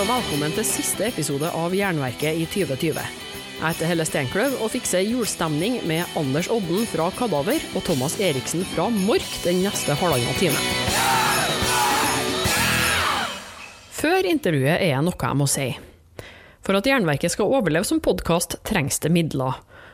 og velkommen til siste episode av Jernverket i 2020. Jeg heter Helle Steinkløv og fikser julestemning med Anders Odden fra Kadaver og Thomas Eriksen fra Mork den neste halvannen time. Før intervjuet er det noe jeg må si. For at Jernverket skal overleve som podkast, trengs det midler.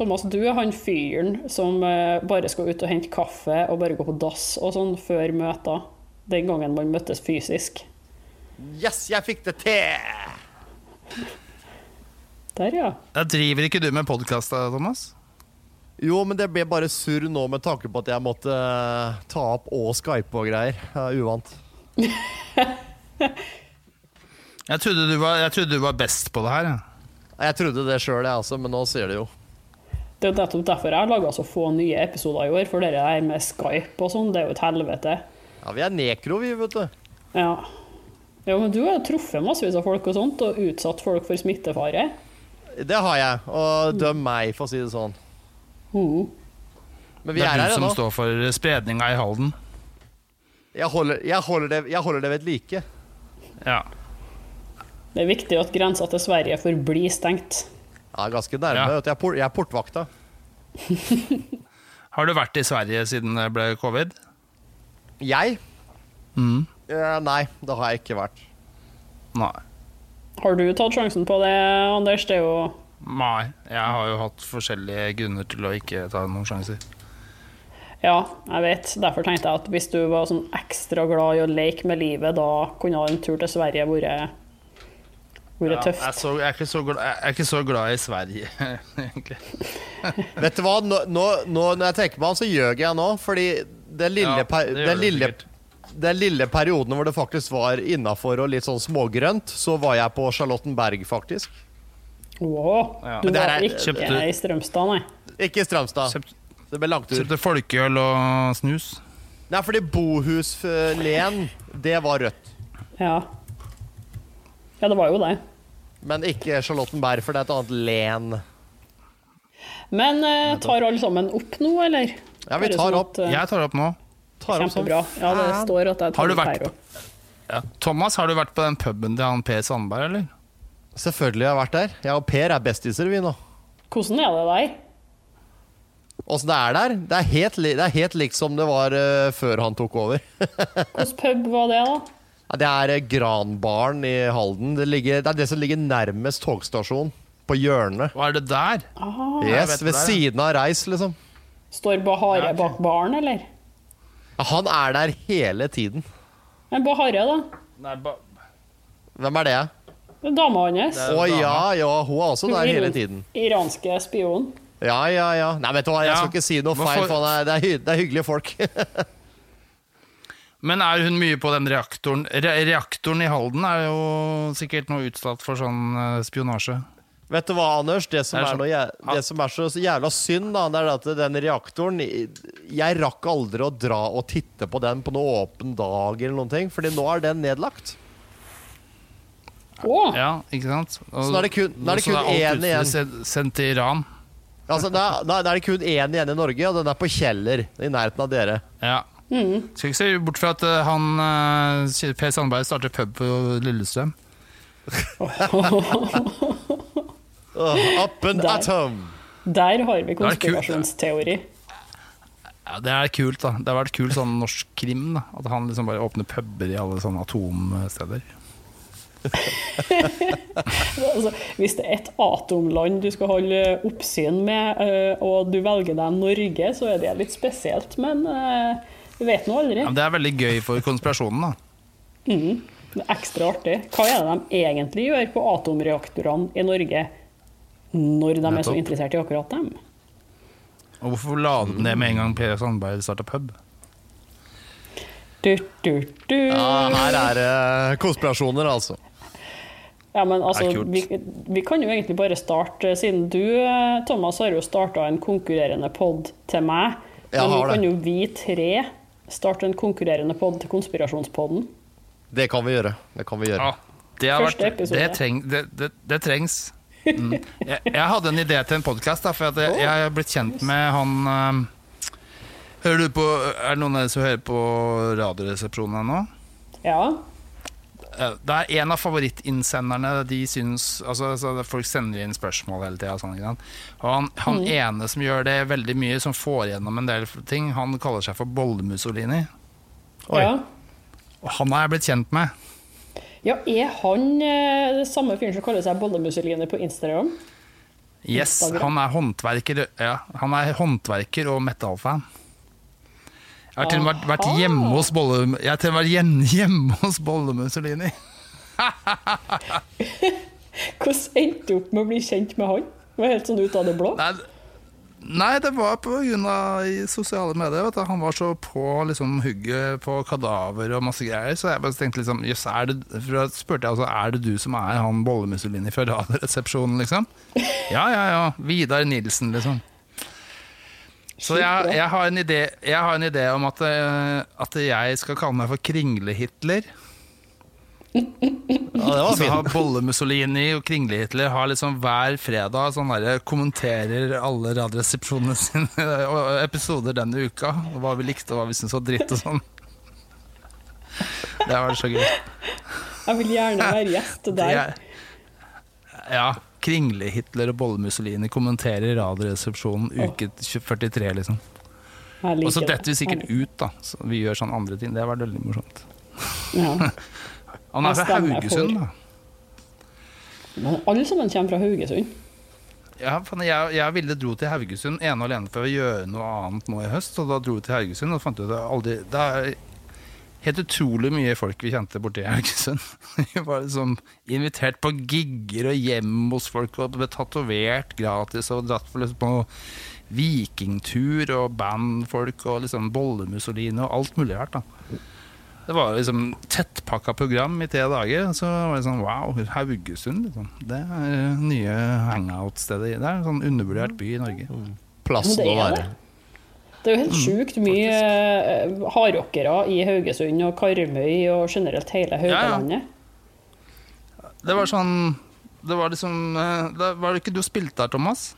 Thomas, du er han fyren som eh, bare skal ut og hente kaffe og bare gå på dass og sånn før møter. Den gangen man møttes fysisk. Yes, jeg fikk det til! Der, ja. Da driver ikke du med podkast, Thomas? Jo, men det ble bare surr nå med tanke på at jeg måtte eh, ta opp og Skype og greier. Ja, uvant. jeg, trodde du var, jeg trodde du var best på det her. Ja. Jeg trodde det sjøl, jeg også, men nå sier det jo. Det er jo nettopp derfor jeg har laga så få nye episoder i år. For det der med Skype og sånn, det er jo et helvete. Ja, vi er nekro, vi, vet du. Ja. ja men du har jo truffet massevis av folk og sånt, og utsatt folk for smittefare. Det har jeg, og døm meg, for å si det sånn. Mm. Men vi det er, er du som står for spredninga i Halden. Jeg holder, jeg holder, det, jeg holder det ved like. Ja. Det er viktig at grensa til Sverige forblir stengt. Ja, ganske nærme. Ja. Jeg, er port, jeg er portvakta. Har du vært i Sverige siden det ble covid? Jeg? Mm. Uh, nei, det har jeg ikke vært. Nei. Har du tatt sjansen på det, Anders? Det er jo Nei. Jeg har jo hatt forskjellige grunner til å ikke ta noen sjanser. Ja, jeg vet. Derfor tenkte jeg at hvis du var sånn ekstra glad i å leke med livet, da kunne en tur til Sverige vært vært ja, tøft. Jeg, så, jeg, er så, jeg, er ikke så glad i Sverige, egentlig. Vet du hva, nå, nå, når jeg tenker meg om, så gjør jeg nå. Fordi den lille, ja, per, den, lille, den lille, perioden hvor det faktisk var innafor og litt sånn smågrønt, så var jeg på Charlottenberg, faktisk. Wow. Ja. Du var er, ikke kjøpte, i Strømstad, nei? Ikke i Strømstad. Kjøpt, det ble langtur. Kjøpte folkeøl og snus? Nei, fordi Bohuslen, det var rødt. Ja. Ja, det var jo det. Men ikke Charlottenberg, for det er et annet len. Men eh, tar alle sammen opp nå, eller? Ja, vi tar opp. opp. Eh, jeg tar opp nå. Tar Kjempebra. Ja, det står at jeg tar opp her òg. Ja. Thomas, har du vært på den puben til han Per Sandberg, eller? Selvfølgelig har jeg vært der. Jeg og Per er bestiser, vi nå. Hvordan er det der? Åssen det er der? Det er helt, det er helt likt som det var uh, før han tok over. Hvilken pub var det, da? Ja, det er eh, Granbaren i Halden. Det, ligger, det, er det som ligger nærmest togstasjonen. På hjørnet. Hva er det der? Ah, yes, Ved siden av Reis, liksom. Står Bahare ja, okay. bak baren, eller? Ja, han er der hele tiden. Men Bahare, da? Nei, ba Hvem er det? Dama hans. Å ja, ja, hun er også der hele tiden. Iranske spion. Ja, ja, ja. Nei, vet du hva, jeg skal ikke si noe feil, for det er, det er hyggelige folk. Men er hun mye på den reaktoren? Re reaktoren i Halden er jo sikkert noe utsatt for sånn uh, spionasje. Vet du hva, Anders? Det som, er, er, det som er så jævla synd, da, det er at den reaktoren Jeg rakk aldri å dra og titte på den på noen åpen dag, eller noen ting, fordi nå er den nedlagt. Oh. Ja, ikke sant? Og, så nå er det kun, nå er det kun én igjen. Sendt til Iran. Altså, da, da, er det kun én igjen i Norge, og den er på Kjeller, i nærheten av dere. Ja Mm. Skal ikke se bort fra at uh, han uh, Per Sandberg starter pub på Lillestrøm. up and at home. Der har vi konspirasjonsteori. Ja, Det er kult, da. Det har vært kult sånn norsk krim. da At han liksom bare åpner puber i alle sånne atomsteder. altså, hvis det er et atomland du skal holde oppsyn med, uh, og du velger deg Norge, så er det litt spesielt. Men uh, du vet nå aldri. Ja, det er veldig gøy for konspirasjonen, da. Mm. Det er ekstra artig. Hva er det de egentlig gjør på atomreaktorene i Norge når de er så interessert i akkurat dem? Og hvorfor la de ned med en gang Per Sandberg starta pub? Du, du, du. Ja, her er det konspirasjoner, altså. Ja, men altså, vi, vi kan jo egentlig bare starte, siden du, eh, Thomas, har jo starta en konkurrerende pod til meg. Jeg men nå kan jo vi tre starte en konkurrerende pod til Konspirasjonspodden. Det kan vi gjøre. Det kan vi gjøre. Ja, det, har vært, det, treng, det, det, det trengs. Mm. Jeg, jeg hadde en idé til en podkast, for at jeg, jeg er blitt kjent med han eh, Hører du på, Er det noen av dere som hører på Radioresepsjonen ennå? Ja. Det er en av favorittinnsenderne. De syns, altså, altså, Folk sender inn spørsmål hele tida. Sånn, og han, han ene som gjør det veldig mye, som får gjennom en del ting, han kaller seg for Bolle-Mussolini. Ja. Og han har jeg blitt kjent med. Ja, er han eh, det samme fyren som kaller seg Bollemusseline på Instagram? Yes, Instagram. han er håndverker Ja, han er håndverker og metal-fan. Jeg har til og med vært- hjemme hos Bolle Jeg har til og med vært hjemme hos Bolle Mussolini. Hvordan endte du opp med å bli kjent med han? Det var helt sånn ut av det blå. Nei, nei, det var av sosiale medier. Han var så på liksom, hugget på kadaver og masse greier. Så jeg bare tenkte liksom Jøss, da spurte jeg altså Er det du som er han Bolle Mussolini fra Radioresepsjonen, liksom? Ja, ja, ja. Vidar Nilsen, liksom. Så jeg, jeg, har en idé, jeg har en idé om at, eh, at jeg skal kalle meg for Kringle-Hitler. Ja, det var Så har. Bolle-Mussolini og Kringle-Hitler har liksom hver fredag sånn der, kommenterer alle Radioresepsjonene sine og episoder denne uka. Og hva vi likte og hva vi syntes var dritt og sånn. Det var så gøy. Jeg vil gjerne være gjest og der. er- Ja. Kringle-Hitler og Bolle-Mussolini kommenterer Radioresepsjonen uke 43, liksom. Og så det. detter vi sikkert ut, da. Så vi gjør sånn andre ting. Det har vært veldig morsomt. Ja. Han er fra Haugesund, da. Men alle sammen kommer fra Haugesund. Ja, jeg, jeg ville dro til Haugesund ene og alene for å gjøre noe annet nå i høst. Og da dro vi til Haugesund og fant ut at aldri, det er helt utrolig mye folk vi kjente borti Haugesund. Vi var liksom invitert på gigger og hjem hos folk og ble tatovert gratis og dratt på, liksom, på vikingtur og bandfolk og liksom Bolle-Mussolini og alt mulig rart. da. Det var liksom tettpakka program i tre dager. Så var det sånn wow, Haugesund, liksom. Det er nye hangout-stedet. Det er en sånn undervurdert by i Norge. Plassen å være. Det. Er jo helt sjukt mye eh, hardrockere i Haugesund og Karmøy og generelt hele Ja, ja. Det var sånn Det var liksom eh, det Var det ikke du spilte der, Thomas?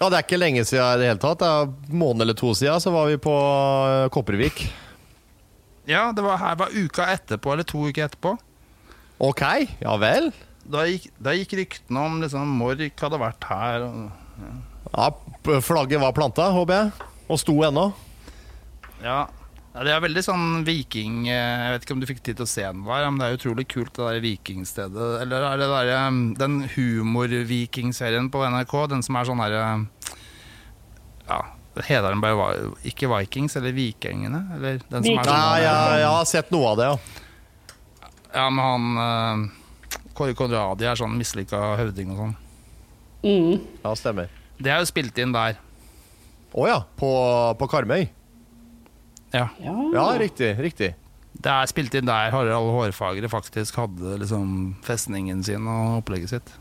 Ja, det er ikke lenge siden i det hele tatt. Det er en måned eller to siden så var vi på eh, Kopervik. Ja, det var her var uka etterpå, eller to uker etterpå. Ok, ja vel. Da gikk, da gikk ryktene om liksom Mork hadde vært her. Og, Ja, ja, Flagget var planta, håper jeg. Og sto ennå. ja. ja, Det er veldig sånn viking eh, Jeg vet ikke om du fikk tid til å se den der, men det er utrolig kult, det der vikingstedet. Eller er det der, eh, den humor-vikingserien på NRK, den som er sånn herre Ja, heter den bare ikke Vikings, eller Vikingene? Eller den som er sånn Ja, ja, jeg har sett noe av det, ja. Ja, men han uh, Kåre Konradi er sånn mislykka høvding og sånn. Mm. Ja, stemmer. Det er jo spilt inn der. Å ja, på, på Karmøy. Ja. Ja. Ja, riktig. riktig. Det er spilt inn der Harald Hårfagre faktisk hadde liksom festningen sin og opplegget sitt.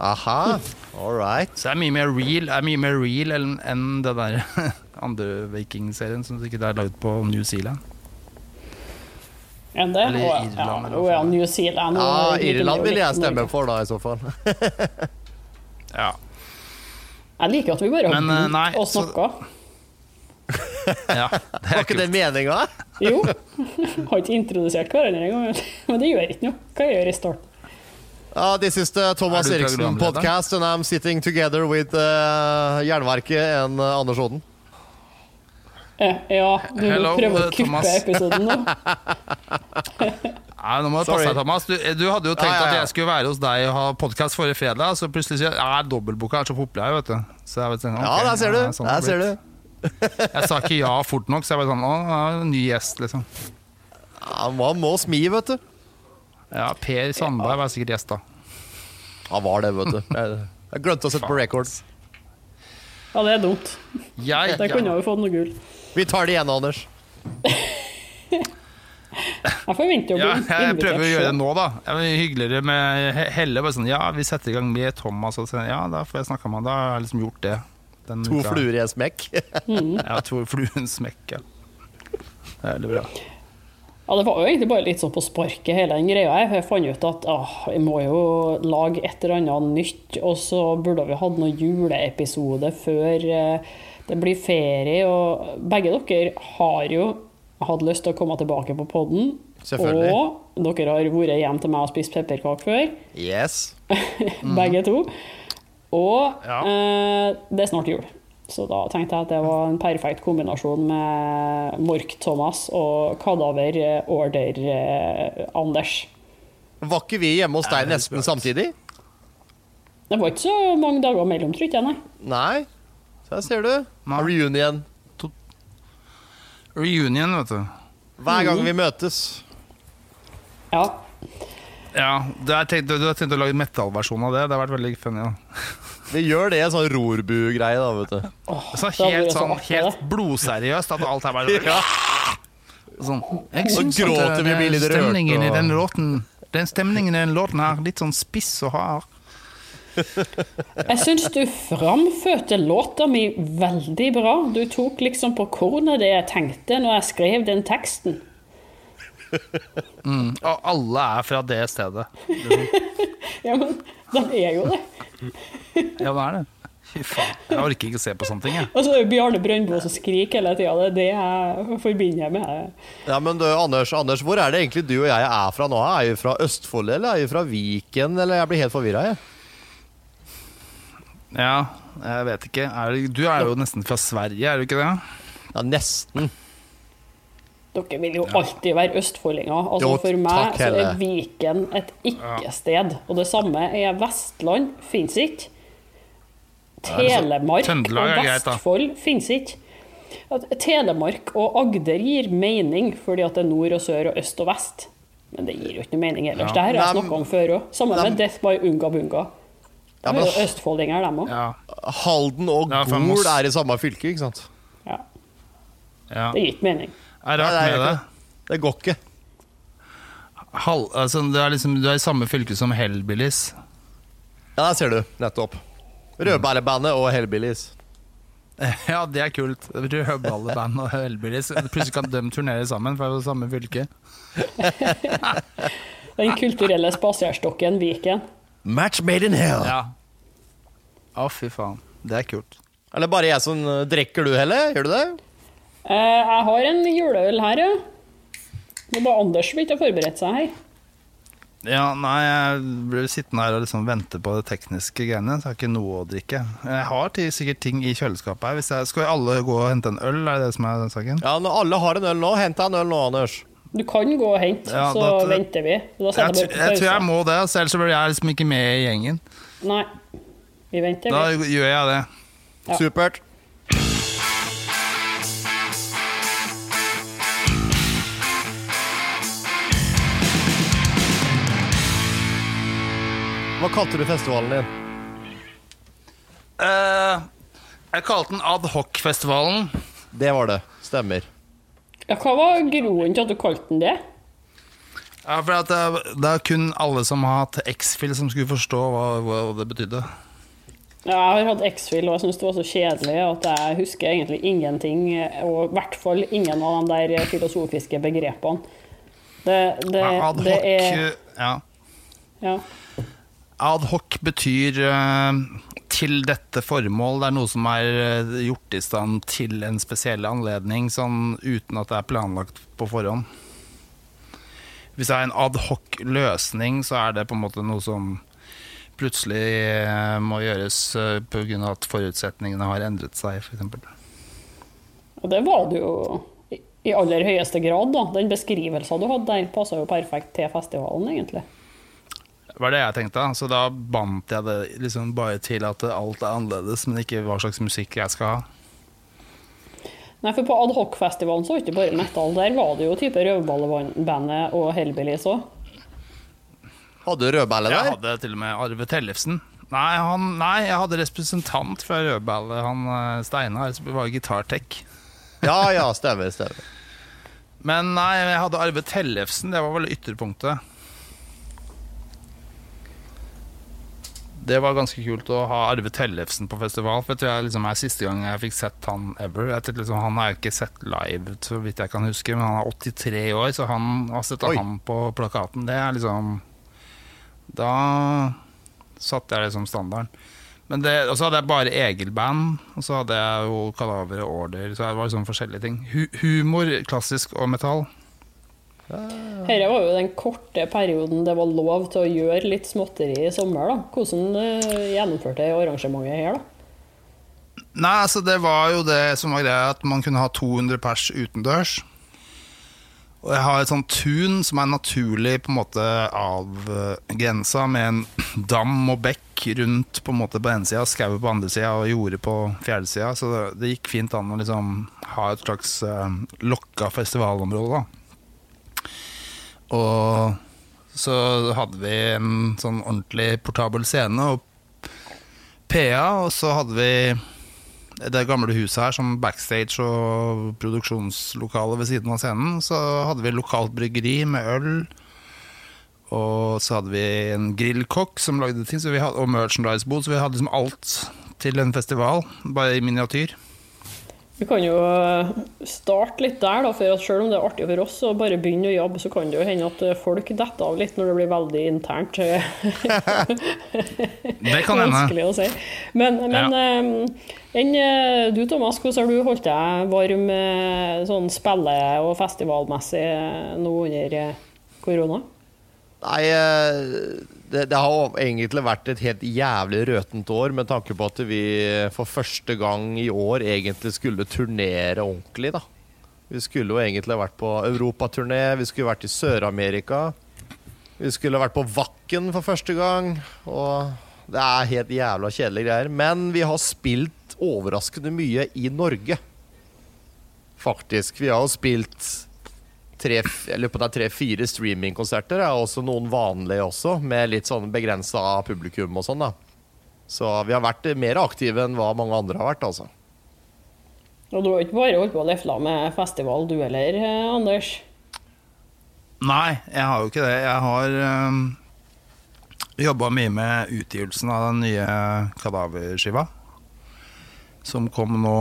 Aha, all right. Så det er mye mer real, er mye mer real enn enn det der andre vikingserien som sikkert er lagd på New Zealand. Enn det? Eller Irland, ja, eller ja. New Zealand. Ja, Irland vil jeg stemme for, da, i så fall. Ja. Jeg liker at vi bare har Men, eh, begynt nei, og så- ja det Var ikke det meninga? Jo. Har ikke introdusert hverandre engang. Men det gjør ikke noe. Hva jeg gjør i starten? Uh, this is the Thomas Er Eriksen podcast, and I'm sitting together with uh, Jernverket and uh, Anders Odden. Ja, du Hello, prøver å kuppe episoden nå. Nei, nå må du passe deg, Thomas. Du, du hadde jo tenkt Ja, ja, ja. at jeg skulle være hos deg og ha podkast forrige fredag, så plutselig sier jeg at dobbeltboka er så populær, vet du. Så jeg vet, okay, Ja, der ser du. sånn Der ser du. Jeg sa ikke ja fort nok, så jeg var sånn Å, ny gjest, liksom. Ja, Man må smi, vet du. Ja, Per Sandberg var sikkert gjest, da. Han var det, vet du. Jeg, jeg glemte å sette på records. Ja, det er dumt. Jeg, Der kunne vi fått noe gull. Vi tar det igjen, Anders. Jeg forventer å bli Ja, jeg prøver å gjøre det nå, da. Er hyggeligere med Helle. Bare sånn, ja, vi setter i gang med Thomas, og sånn, ja, da får jeg snakka med han. Da har jeg liksom gjort det. Den To fluer i en smekk. Ja, to fluer smekk, ja. Det er veldig bra. Ja, det var jo egentlig bare litt sånn på sparket, hele den greia. Jeg fant ut at åh, jeg må jo lage et eller annet nytt, og så burde vi hatt noen juleepisode før eh, det blir ferie. Og begge dere har jo hatt lyst til å komme tilbake på podden. Og dere har vært hjem til meg og spist pepperkaker før, Yes. begge to. Og Ja. eh, det er snart jul. Så da tenkte jeg at det var en perfekt kombinasjon med Mork-Thomas og Kadaver eh, Order-Anders. Var ikke vi hjemme hos deg nesten samtidig? Det var ikke så mange dager mellom, tror jeg, nei. Nei. Så her ser du. Nei. Reunion. Reunion, vet du. Hver gang vi møtes. Ja. Ja, du, har tenkt, Du har tenkt å lage metallversjon av det? Det har vært veldig funny. Vi gjør det, en sånn rorbu-greie, da, vet du. Så det helt, vært sånn, helt blodseriøst at alt er bare Ja. sånn. Jeg Så syns at gråter vi, eh, blir litt rørt, stemningen i den låten Den stemningen i den låten her, litt sånn spiss og hard. Jeg syns du framførte låta mi veldig bra. Du tok liksom på kornet det jeg tenkte når jeg skrev den teksten. Og alle er fra det stedet. Ja, men den er jo det. Ja, hva er det. Fy faen. Jeg orker ikke å se på sånne ting, jeg. Og så er det Bjarne Brøndbo som skriker hele tida. Det er det jeg forbinder med. Ja, men du, Anders, Anders, hvor er det egentlig du og jeg er fra nå? Er vi fra Østfold, eller er vi fra Viken? Eller jeg blir helt forvirra, jeg. Ja, jeg vet ikke. Er det, du er jo nesten fra Sverige, er du ikke det? Ja, nesten. Dere vil jo alltid være østfoldinger. Altså Jo, For meg takk, så er Viken et ikke-sted. Og det samme er Vestland. Fins ikke. Telemark og. Vestfold fins ikke. At Telemark og Agder gir mening fordi at det er nord og sør og øst og vest. Men det gir jo ikke noe mening ellers. Ja. Det her har jeg snakka om før òg. Sammen med Death by Unga Bunga. Ja, men er østfoldinger, dem òg. Ja. Halden og Ja, Gol er i samme fylke, ikke sant? Ja. ja. Det gir ikke mening. Det er Nei, rart det er med det. Det går ikke. Hal, altså, det er liksom, du er i samme fylke som Hellbillies. Ja, der ser du. Nettopp. Rødbærebandet og Hellbillies. Ja, det er kult. Rødballeband og Hellbillies. Plutselig kan de turnere sammen for det er jo samme fylke. Den kulturelle spaserstokken Viken. Match made in hell. Ja. Å, fy faen. Det er kult. Er det bare jeg som uh, drikker du, Helle? Gjør du det? Eh, jeg har en juleøl her, ja. Det er bare Anders som ikke har forberedt seg her. Ja, nei, jeg blir sittende her og liksom vente på det tekniske greiene. Så jeg har ikke noe å drikke. Jeg har til, sikkert ting i kjøleskapet her. Hvis jeg, skal alle gå og hente en øl, er det det som er saken? Ja, når alle har en øl nå. Hent deg en øl nå, Anders. Du kan gå og hente, Ja, så det, venter vi. Da Jeg, jeg jeg tror jeg må det, så ellers blir jeg liksom ikke med i gjengen. Nei. Vi venter, Da vi. gjør jeg det. Ja. Supert. Hva kalte du festivalen din? Uh, jeg kalte den Adhocfestivalen. Det var det. Stemmer. Ja, hva var grunnen til at du kalte den det? Ja, for at det, det er kun alle som har hatt X-Fill som skulle forstå hva, hva det betydde. Ja, Jeg har hatt X-Fill, og jeg syns det var så kjedelig at jeg husker egentlig ingenting. Og i hvert fall ingen av de der filosofiske begrepene. Det, det, Ja, det er ja. ja. Ad hoc betyr eh, til dette formål. Det er noe som er eh, gjort i stand til en spesiell anledning, sånn uten at det er planlagt på forhånd. Hvis det er en ad hoc løsning, så er det på en måte noe som plutselig eh, må gjøres pga. at forutsetningene har endret seg, f.eks. Og det var det jo i aller høyeste grad, da. Den beskrivelsen du hadde der, passa jo perfekt til festivalen, egentlig. Det var det jeg tenkte. Så da bandt jeg det liksom bare til at alt er annerledes, men ikke hva slags musikk jeg skal ha. Nei, for på adhocfestivalen så var det ikke bare metal. Der var det jo type Rødballebandet og Hellbillies òg. Hadde du rødballe der? Jeg hadde til og med Arve Tellefsen. Nei, han, nei, jeg hadde representant fra Rødballe. Han eh, Steinar som var gitartech. Ja, ja, stemmer. stemmer. Men nei, jeg hadde Arve Tellefsen. Det var vel ytterpunktet. Det var ganske kult å ha Arve Tellefsen på festival. For jeg tror jeg liksom er siste gang jeg fikk sett han ever. Jeg liksom, han har jeg ikke sett live, så vidt jeg kan huske, men han er 83 år, så han har sett han på plakaten. Det er liksom Da satte jeg liksom standarden. Men det, og så hadde jeg bare Egil-band, og så hadde jeg jo Kadaver og Order. Så det var liksom forskjellige ting. Hu humor, klassisk og metall. Dette var jo den korte perioden det var lov til å gjøre litt småtteri i sommer. da. Hvordan gjennomførte gjennomførte arrangementet her, da? Nei, altså Det var jo det som var greia, at man kunne ha 200 pers utendørs. Og jeg har et sånt tun som er naturlig på en måte avgrensa, med en dam og bekk rundt på en måte på ene sida, skau på andre sida og jorde på fjerde sida. Så det, gikk fint an å liksom ha et slags uh, lokka festivalområde. da og så hadde vi en sånn ordentlig portabel scene og PA, og så hadde vi det gamle huset her som backstage og produksjonslokale ved siden av scenen. Så hadde vi lokalt bryggeri med øl. Og så hadde vi en grillkokk som lagde ting, hadde, og merchandise-bod. Så vi hadde liksom alt til en festival, bare i miniatyr. Vi kan jo eh, starte litt der, da, for at selv om det er artig for oss å bare begynne å jobbe, så kan det jo hende at eh, folk detter av litt når det blir veldig internt. det kan hende. Vanskelig å si. Men, men ja. enn eh, du, Thomas, hvordan har du holdt deg varm sånn spille- og festivalmessig nå under korona? Nei, det, det, har egentlig vært et helt jævlig røtent år, med tanke på at vi for første gang i år egentlig skulle turnere ordentlig, da. Vi skulle jo egentlig vært på europaturné, vi skulle vært i Sør-Amerika. Vi skulle vært på Vakken for første gang. Og det er helt jævla kjedelige greier. Men vi har spilt overraskende mye i Norge. Faktisk. Vi har jo spilt tre, tre-fire streamingkonserter. Er også noen vanlige også, med litt sånn begrensa publikum og sånn. da Så vi har vært mer aktive enn hva mange andre har vært, altså. Og du har ikke bare holdt på å lefle med festival, du heller, eh, Anders? Nei, jeg har jo ikke det. Jeg har um, eh, jobba mye med utgivelsen av den nye Kadaverskiva. Som kom nå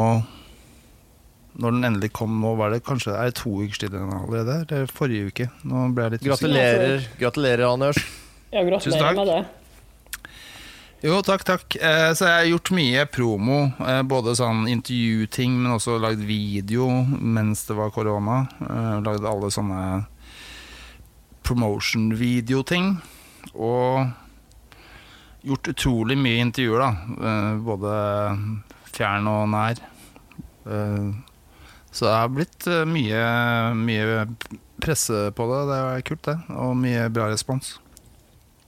når den endelig kom nå, var det kanskje er det to uker siden allerede? Eller forrige uke? Nå ble jeg litt Gratulerer, gratulerer Anders. Ja, gratulerer med det. Jo, takk, takk. Eh, så jeg har gjort mye promo. Eh, både sånn intervjuting, men også lagd video mens det var korona. Eh, lagd alle sånne promotion-videoting. Og gjort utrolig mye intervjuer, da. Både fjern og nær. Så det har blitt eh, mye, mye presse på det. Det er kult, det. Og mye bra respons.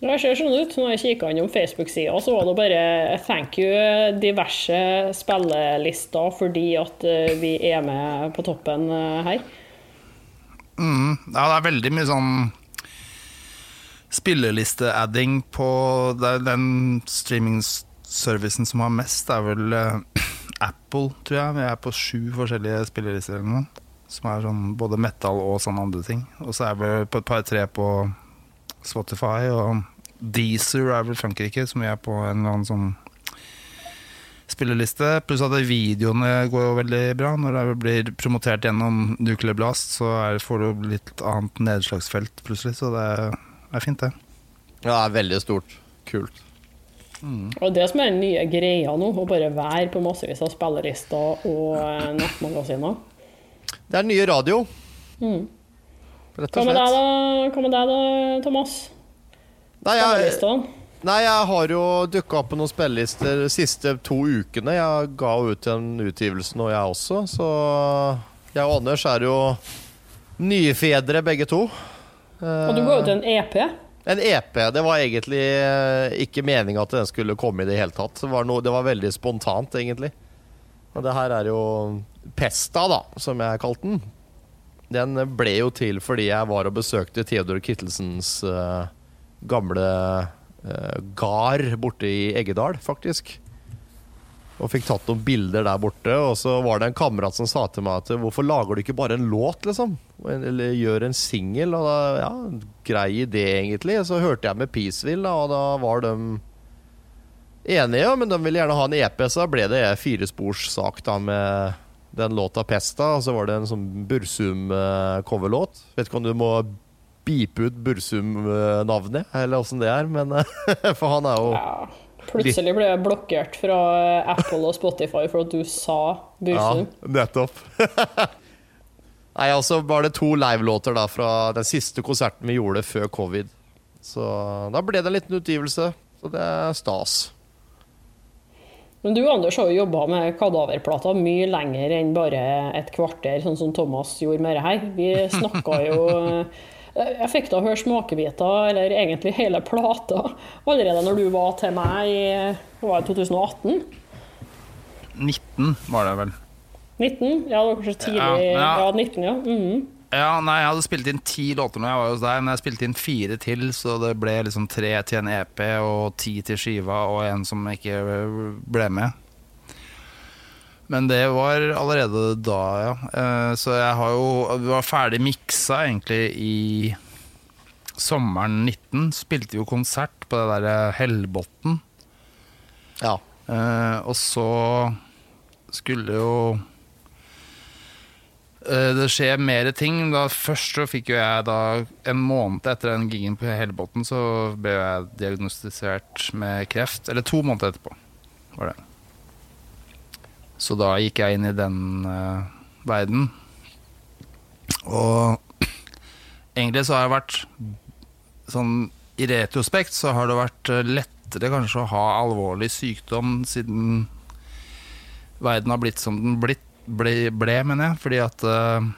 Det ser sånn ut. Når jeg kikka innom Facebook-sida, så var det bare 'thank you' diverse spillelister fordi at eh, vi er med på toppen eh, her. Mm, ja, det er veldig mye sånn spilleliste-adding på den streaming-servicen som har mest, det er vel Apple, tror jeg. Vi er på sju forskjellige spillelister eller noe. Som er sånn både metal og sånne andre ting. Og så er vi på et par-tre på Spotify. Og Deezer er vel Frankrike, som vi er på en eller annen sånn spilleliste. Pluss at videoene går jo veldig bra. Når det blir promotert gjennom Nuclear Blast, så er, får du litt annet nedslagsfelt plutselig. Så det er fint, det. Ja, det er veldig stort. Kult. Mm. Og det som er den nye greia nå, å bare være på massevis av spillelister og eh, nettmagasiner. Det er nye radio. Mm. Rett og slett. Hva med deg da, Hva med deg da Thomas? Nei, jeg, nei, jeg har jo dukka opp på noen spillelister de siste to ukene. Jeg ga ut en utgivelse nå, jeg også. Så jeg og Anders er jo nye fedre, begge to. Og du ga ut en EP? En EP. Det var egentlig eh, ikke meninga at den skulle komme i det hele tatt. Det var, noe, det var, veldig spontant, egentlig. Og det her er jo Pesta, da, som jeg kalte den. Den ble jo til fordi jeg var og besøkte Theodor Kittelsens uh, gamle uh, gard borte i Eggedal, faktisk. Og fikk tatt noen bilder der borte. Og så var det en kamerat som sa til meg at hvorfor lager du ikke bare en låt, liksom? Eller gjør en singel? Og da, ja, grei idé, egentlig. Så hørte jeg med Peaceville, og da var de enige, men de ville gjerne ha en EP, så da ble det firesporssak da med den låta 'Pesta', og så var det en sånn Bursum-coverlåt. Vet ikke om du må beepe ut Bursum-navnet, eller åssen det er, men For han er jo ja. Plutselig ble jeg blokkert fra Apple og Spotify for at du sa Bursum. Ja, nettopp. Nei, altså var det to livelåter da fra den siste konserten vi gjorde før covid. Så da ble det en liten utgivelse. Så det er stas. Men du Anders har jo jobba med kadaverplater mye lenger enn bare et kvarter, sånn som Thomas gjorde med det her. Vi snakka jo Jeg fikk da høre smakebiter, eller egentlig hele plata, allerede når du var til meg i var det 2018? 19 var det vel. 19? Ja, det var kanskje tidlig. Ja, ja. ja 19, ja. Mm. Ja, nei, Jeg hadde spilt inn ti låter når jeg var hos deg, men jeg spilte inn fire til, så det ble liksom tre til en EP og ti til skiva og en som ikke ble med. Men det var allerede da, ja. Eh, så jeg har jo Vi var ferdig miksa egentlig i sommeren 19. Spilte jo konsert på det derre eh, Hellbotn. Ja. Eh, og så skulle jo det skjer mer ting. Da først så fikk jo jeg da En måned etter den gigen på Hellbotn så ble jeg diagnostisert med kreft. Eller to måneder etterpå var det. Så da gikk jeg inn i den uh, verden. Og egentlig så har jeg vært sånn I retrospekt så har det vært eh, lettere kanskje å ha alvorlig sykdom siden verden har blitt som den blitt, ble, ble mener jeg. Fordi at uh,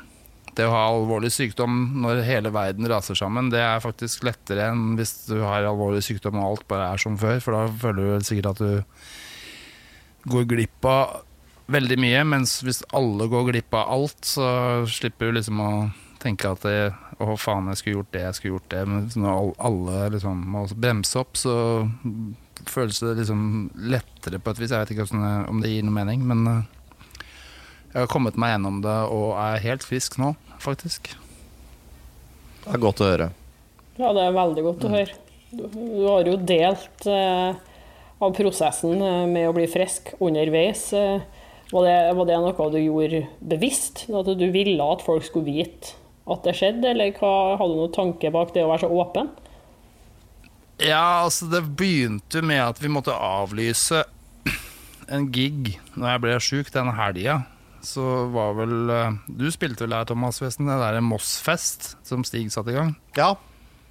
det å ha alvorlig sykdom når hele verden raser sammen, det er faktisk lettere enn hvis du har alvorlig sykdom og alt bare er som før. For da føler du sikkert at du går glipp av veldig mye. Mens hvis alle går glipp av alt, så slipper du liksom å tenke at det, å faen, jeg skulle gjort det, jeg skulle gjort det. Men når alle liksom må bremse opp, så føles det liksom lettere på et vis. Jeg vet ikke om det gir noe mening, men eh, jeg har kommet meg gjennom det og er helt frisk nå, faktisk. Det er godt å høre. Ja, det er veldig godt å høre. Du, du har jo delt eh, av prosessen eh, med å bli frisk underveis. Eh, var det, var det, noe du gjorde bevisst? At du ville at folk skulle vite at det skjedde, eller hva, hadde du noen tanke bak det å være så åpen? Ja, altså det begynte med at vi måtte avlyse en gig når jeg ble sjuk den helga. Så var vel eh, Du spilte vel her, Thomas Westen, det der Moss-fest som Stig satte i gang? Ja,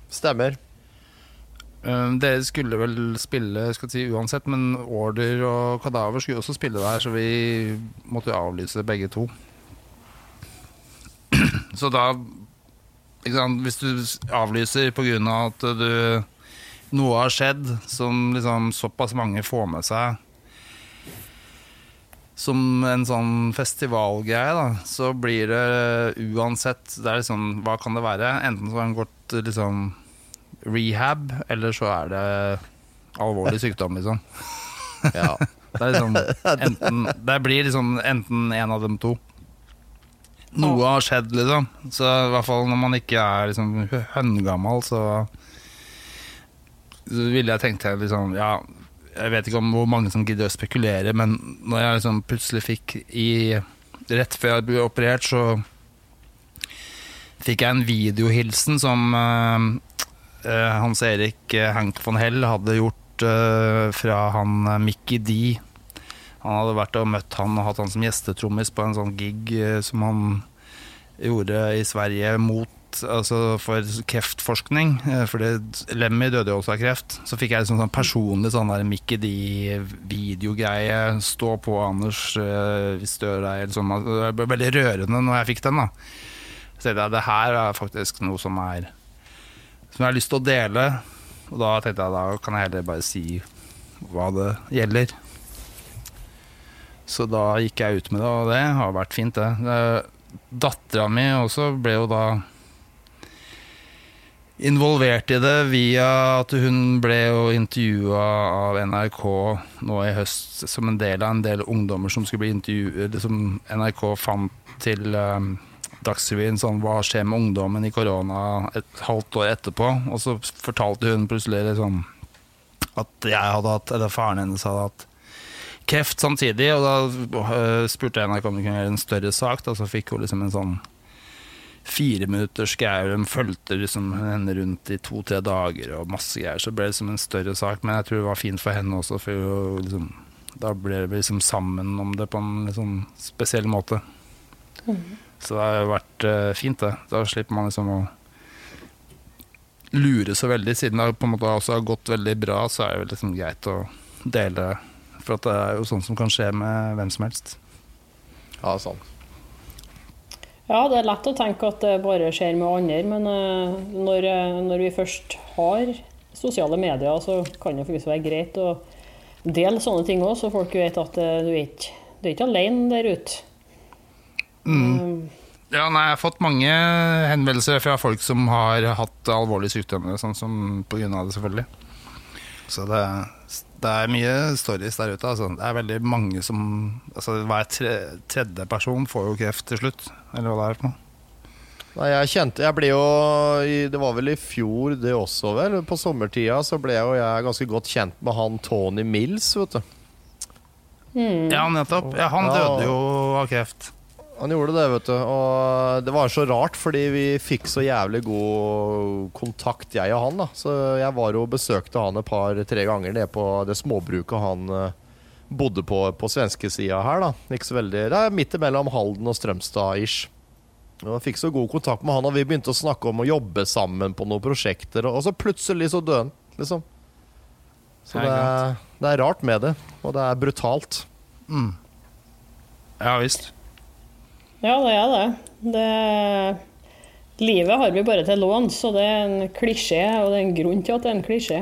stemmer. Um, dere skulle vel spille skal si, uansett, men Order og Kadaver skulle også spille der, så vi måtte jo avlyse begge to. Så da sant, Hvis du avlyser pga. at du, noe har skjedd som liksom såpass mange får med seg som en sånn festivalgreie, da, så blir det uansett det er liksom, Hva kan det være? Enten så har den gått liksom rehab, eller så er det alvorlig sykdom, liksom. Ja. Det, liksom enten, det blir liksom enten en av dem to. Noe har skjedd, liksom. Så i hvert fall når man ikke er liksom høngammal, så, så ville jeg tenkt liksom Ja, jeg vet ikke om hvor mange som gidder å spekulere, men når jeg liksom plutselig fikk i Rett før jeg ble operert, så fikk jeg en videohilsen som uh, Hans Erik eh, Hank von Hell hadde gjort eh, fra han Mickey D. Han hadde vært og møtt han og hatt han som gjestetrommis på en sånn gig som han gjorde i Sverige mot altså for kreftforskning. For Lemmy døde jo også av kreft. Så fikk jeg liksom sånn personlig sånn der Mickey D-videogreie. Stå på, Anders, hvis du gjør deg sånn. Det ble veldig rørende når jeg fikk den. da Så det her er faktisk noe som er som jeg har lyst til å dele. Og da tenkte jeg da kan jeg heller bare si hva det gjelder. Så da gikk jeg ut med det, og det har vært fint, det. Dattera mi også ble jo da involvert i det via at hun ble jo intervjua av NRK nå i høst som en del av en del ungdommer som skulle bli intervjuet, som NRK fant til um, Dagsrevyen sånn Hva skjer med ungdommen i korona et halvt år etterpå? Og så fortalte hun plutselig liksom at jeg hadde hatt, eller faren hennes hadde hatt kreft samtidig. Og da uh, spurte NRK om hun kunne gjøre en større sak, da, så fikk hun liksom en sånn fire minutters greier. De fulgte liksom henne rundt i to-tre dager og masse greier. Så ble det liksom en større sak. Men jeg tror det var fint for henne også, for liksom, da ble vi liksom sammen om det på en liksom spesiell måte. Mm. Så det har vært uh, fint, det. Da slipper man liksom å lure så veldig. Siden det på en måte også har gått veldig bra, så er det liksom greit å dele. For det er jo sånt som kan skje med hvem som helst. Ja, sånn. Ja, det er lett å tenke at det bare skjer med andre, men uh, når, når, vi først har sosiale medier, så kan det faktisk være greit å dele sånne ting òg, så folk vet at uh, du er ikke, du er ikke alene der ute. Mm. Ja, nei, jeg har fått mange henvendelser fra folk som har hatt alvorlige sykdommer, sånn som på grunn av det, selvfølgelig. Så det, det er mye stories der ute. Altså. Det er veldig mange som altså, Hver tre, tredje person får jo kreft til slutt, eller hva det er for noe. Nei, jeg kjente Jeg ble jo Det var vel i fjor, det også, vel. På sommertida så ble jo jeg ganske godt kjent med han Tony Mills, vet du. Mm. Ja, nettopp. Ja, han døde jo av kreft. Han gjorde det, vet du. Og det var så rart, fordi vi fikk så jævlig god kontakt, jeg og han. da Så jeg var og besøkte han et par-tre ganger nede på det småbruket han uh, bodde på på svenskesida her. da Ikke så veldig Det er midt imellom Halden og Strømstad-ish. Og jeg fikk så god kontakt med han, og vi begynte å snakke om å jobbe sammen på noen prosjekter, og så plutselig så døde han, liksom. Så det er, det er, rart med det, og det er brutalt. Mm. Ja visst. Ja, det er det. det livet har vi bare til låns, så det er en klisjé, og det er en grunn til at det er en klisjé.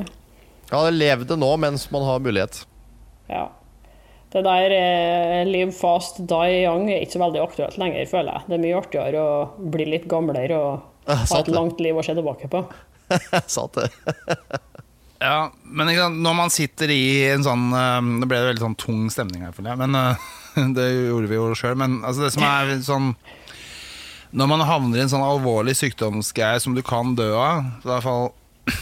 Ja, lev det nå mens man har mulighet. Ja. Det der eh, live fast, die young er ikke så veldig aktuelt lenger, føler jeg. Det er mye artigere å bli litt gamlere og ha et langt liv å se tilbake på. Satt det. ja, men når man sitter i en sånn Det Nå ble det veldig sånn tung stemning her, føler jeg. Men uh, det gjorde vi jo sjøl. Men altså, det som er sånn Når man havner i en sånn alvorlig sykdomsgreie som du kan dø av så i hvert fall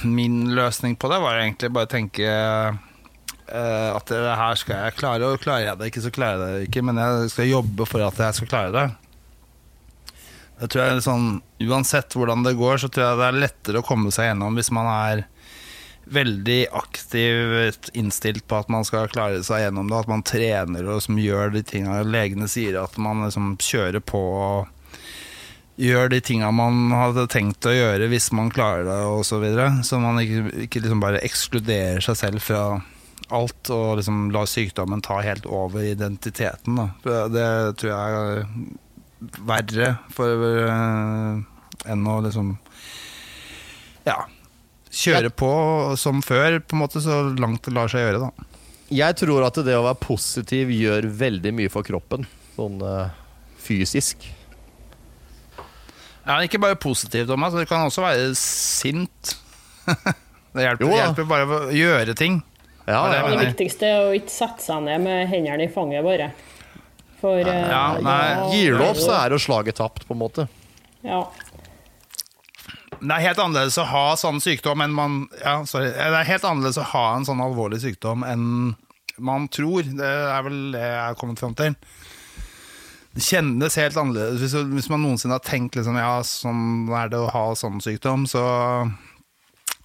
Min løsning på det var egentlig bare å tenke uh, at det her skal jeg klare, og klarer jeg det ikke, så klarer jeg det ikke. Men jeg skal jobbe for at jeg skal klare det. Det tror jeg sånn, Uansett hvordan det går, så tror jeg det er lettere å komme seg gjennom hvis man er veldig aktivt innstilt på at man skal klare seg gjennom det. At man trener og som gjør de tinga legene sier. At man liksom kjører på og gjør de tinga man hadde tenkt å gjøre hvis man klarer det, osv. Så, videre. så man ikke, ikke liksom bare ekskluderer seg selv fra alt og liksom lar sykdommen ta helt over identiteten. Da. Det tror jeg er verre for uh, enn å liksom Ja kjøre på som før, på en måte, så langt det lar seg gjøre. da. Jeg tror at det å være positiv gjør veldig mye for kroppen, sånn uh, fysisk. Ja, Ikke bare positiv, Thomas. Det kan også være sint. det hjelper, jo, hjelper, bare å gjøre ting. Ja, det, det, viktigste er å ikke sette seg ned med hendene i fanget, bare. For uh, ja, nei, Gir du opp, så er jo slaget tapt, på en måte. Ja. Det er helt annerledes å ha sånn sykdom enn man ja, sorry. Det er helt annerledes å ha en sånn alvorlig sykdom enn man tror. Det er vel det jeg har kommet fram til. Det kjennes helt annerledes hvis, hvis man noensinne har tenkt liksom, ja, sånn er det å ha sånn sykdom, så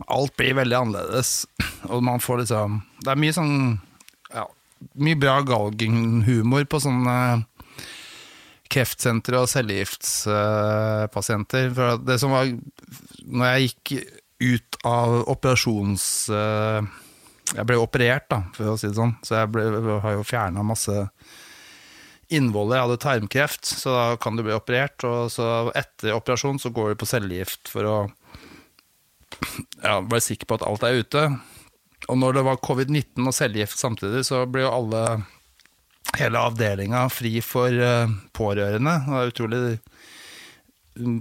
alt blir veldig annerledes. Og man får liksom Det er mye sånn ja, mye bra galgenhumor på sånne kreftsentre og cellegiftspasienter. For det som var Når jeg gikk ut av operasjons... Eh, jeg ble operert, da, for å si det sånn, så jeg, ble, har jo fjerna masse innvoller. Jeg hadde tarmkreft, så da kan du bli operert. Og så etter operasjon så går du på cellegift for å ja, være sikker på at alt er ute. Og når det var covid-19 og cellegift samtidig, så ble jo alle hele avdelinga fri for uh, pårørende. Det er utrolig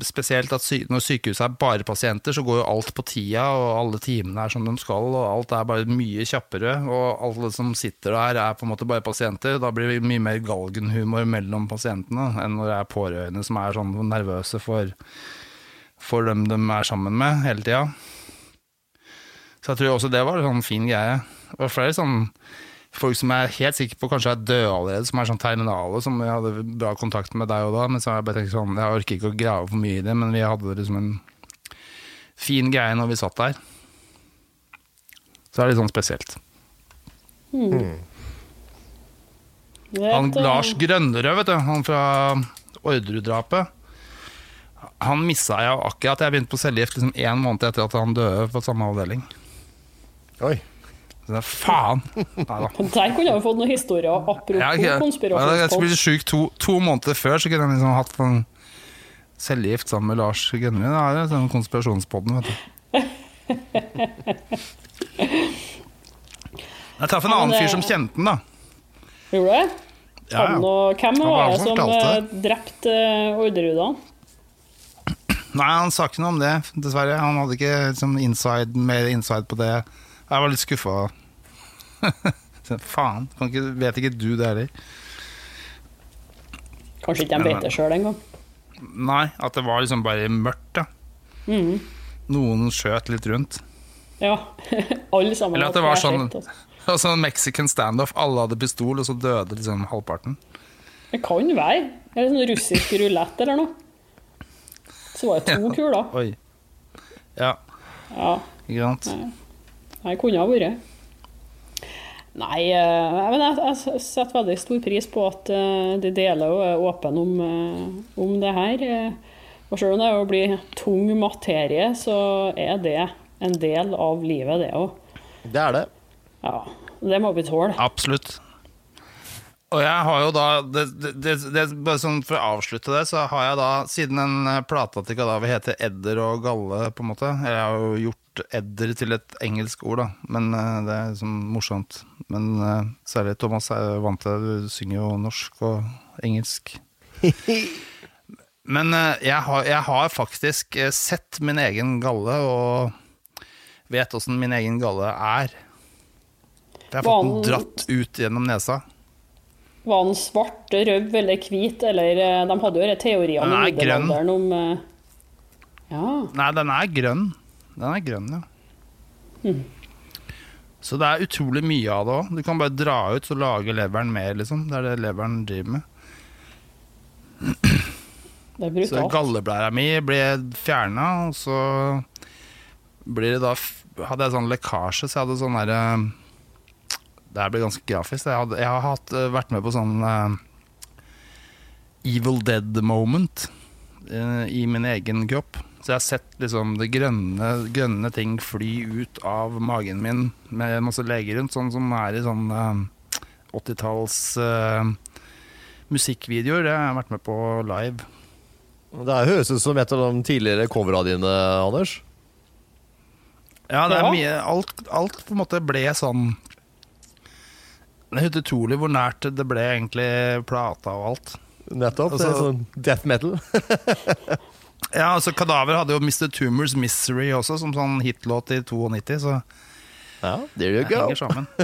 spesielt at når sykehuset er bare pasienter, så går jo alt på tida, og alle timene er som de skal, og alt er bare mye kjappere. Og alle som sitter der, er på en måte bare pasienter. Da blir det mye mer galgenhumor mellom pasientene enn når det er pårørende som er sånn nervøse for, for dem de er sammen med hele tida. Så jeg tror også det var en sånn fin greie. Det var flere sånn folk som jeg er helt sikker på kanskje er døde allerede, som er sånn terminale, som jeg hadde bra kontakt med deg og da. Men så har jeg bare tenkt sånn, jeg orker ikke å grave for mye i det, men vi hadde liksom en fin greie når vi satt der. Så det er litt sånn spesielt. Hmm. Han eh, Lars Grønnerød, vet du, han fra Orderud-drapet. Han missa jeg akkurat. Jeg begynte på cellegift liksom én måned etter at han døde på samme avdeling. Oi. Er faen! Der kunne jeg fått noen historier apropos Ja, ok. Ja, Jeg skulle blitt bli syk to, to måneder før, så kunne jeg liksom hatt en cellegift sammen med Lars Gunnvin Det er jo sånn konspirasjonspodden, vet du. Jeg traff en annen fyr som kjente den, da. Gjorde du det? Ja, Han ja. og, hvem var det som som eh, drepte uh, Orderudene? Nei, han sa ikke noe om det, dessverre. Han hadde ikke liksom, inside, mer inside på det. Jeg var litt skuffa. Så, Faen, kan ikke, vet ikke du det heller? Kanskje ikke de vet det sjøl engang. Nei, at det var liksom bare mørkt, ja. mm. Noen skjøt litt rundt. Ja. Alle sammen. Eller at det var sånn-. Og Mexican standoff, alle hadde pistol, og så døde liksom halvparten. Det kan være. Eller sånn russisk rulett eller noe. Så var det to Ja. kuler. Oi. Ja, Ja. ikke sant? Nei, kunne ha vært. Nei, eh, men jeg, jeg setter veldig stor pris på at eh, de deler og er åpne om, eh, om det her. Og selv om det er å bli tung materie, så er det en del av livet, det òg. Det er det. Ja, det må vi tåle. Absolutt. Og jeg har jo da det, det, det, det, Bare sånn For å avslutte det, så har jeg da, siden den plata til Kadaver heter Edder og Galle, på en måte Jeg har jo gjort edder til et engelsk ord, da, men uh, det er liksom morsomt. Men uh, særlig Thomas er vant til det, du synger jo norsk og engelsk. Men uh, jeg, har, jeg har faktisk sett min egen galle, og vet åssen min egen galle er. Jeg har fått den dratt ut gjennom nesa. Var den svart, rød eller hvit? Eller De hadde jo disse teoriene Den i er grønn. middelalderen om Ja. Nei, den er grønn. Den er grønn, ja. Mm. Så det er utrolig mye av det òg. Du kan bare dra ut og lage leveren mer, liksom. Det er det leveren driver med. Det Så galleblæra mi ble fjerna, og så blir det da Hadde jeg sånn lekkasje, så jeg hadde sånn derre Det her blir ganske grafisk. Jeg, hadde, jeg har hatt, eh, vært med på sånn uh, Evil Dead moment uh, i min egen kropp. Så jeg har sett liksom det grønne, grønne ting fly ut av magen min med masse leger rundt, sånn som er i sånn uh, 80-talls uh, musikkvideoer. Det har jeg vært med på live. Det høres ut som et av de tidligere covera dine, Anders. Ja, det er mye alt, alt på en måte ble sånn Det er helt utrolig hvor nært det ble egentlig plata og alt. Nettopp. det er Altså- sånn death metal. Ja, altså Kadaver hadde jo Mr. Tumors Misery også som sånn hitlåt i 92, så Ja, there you det go. henger sammen.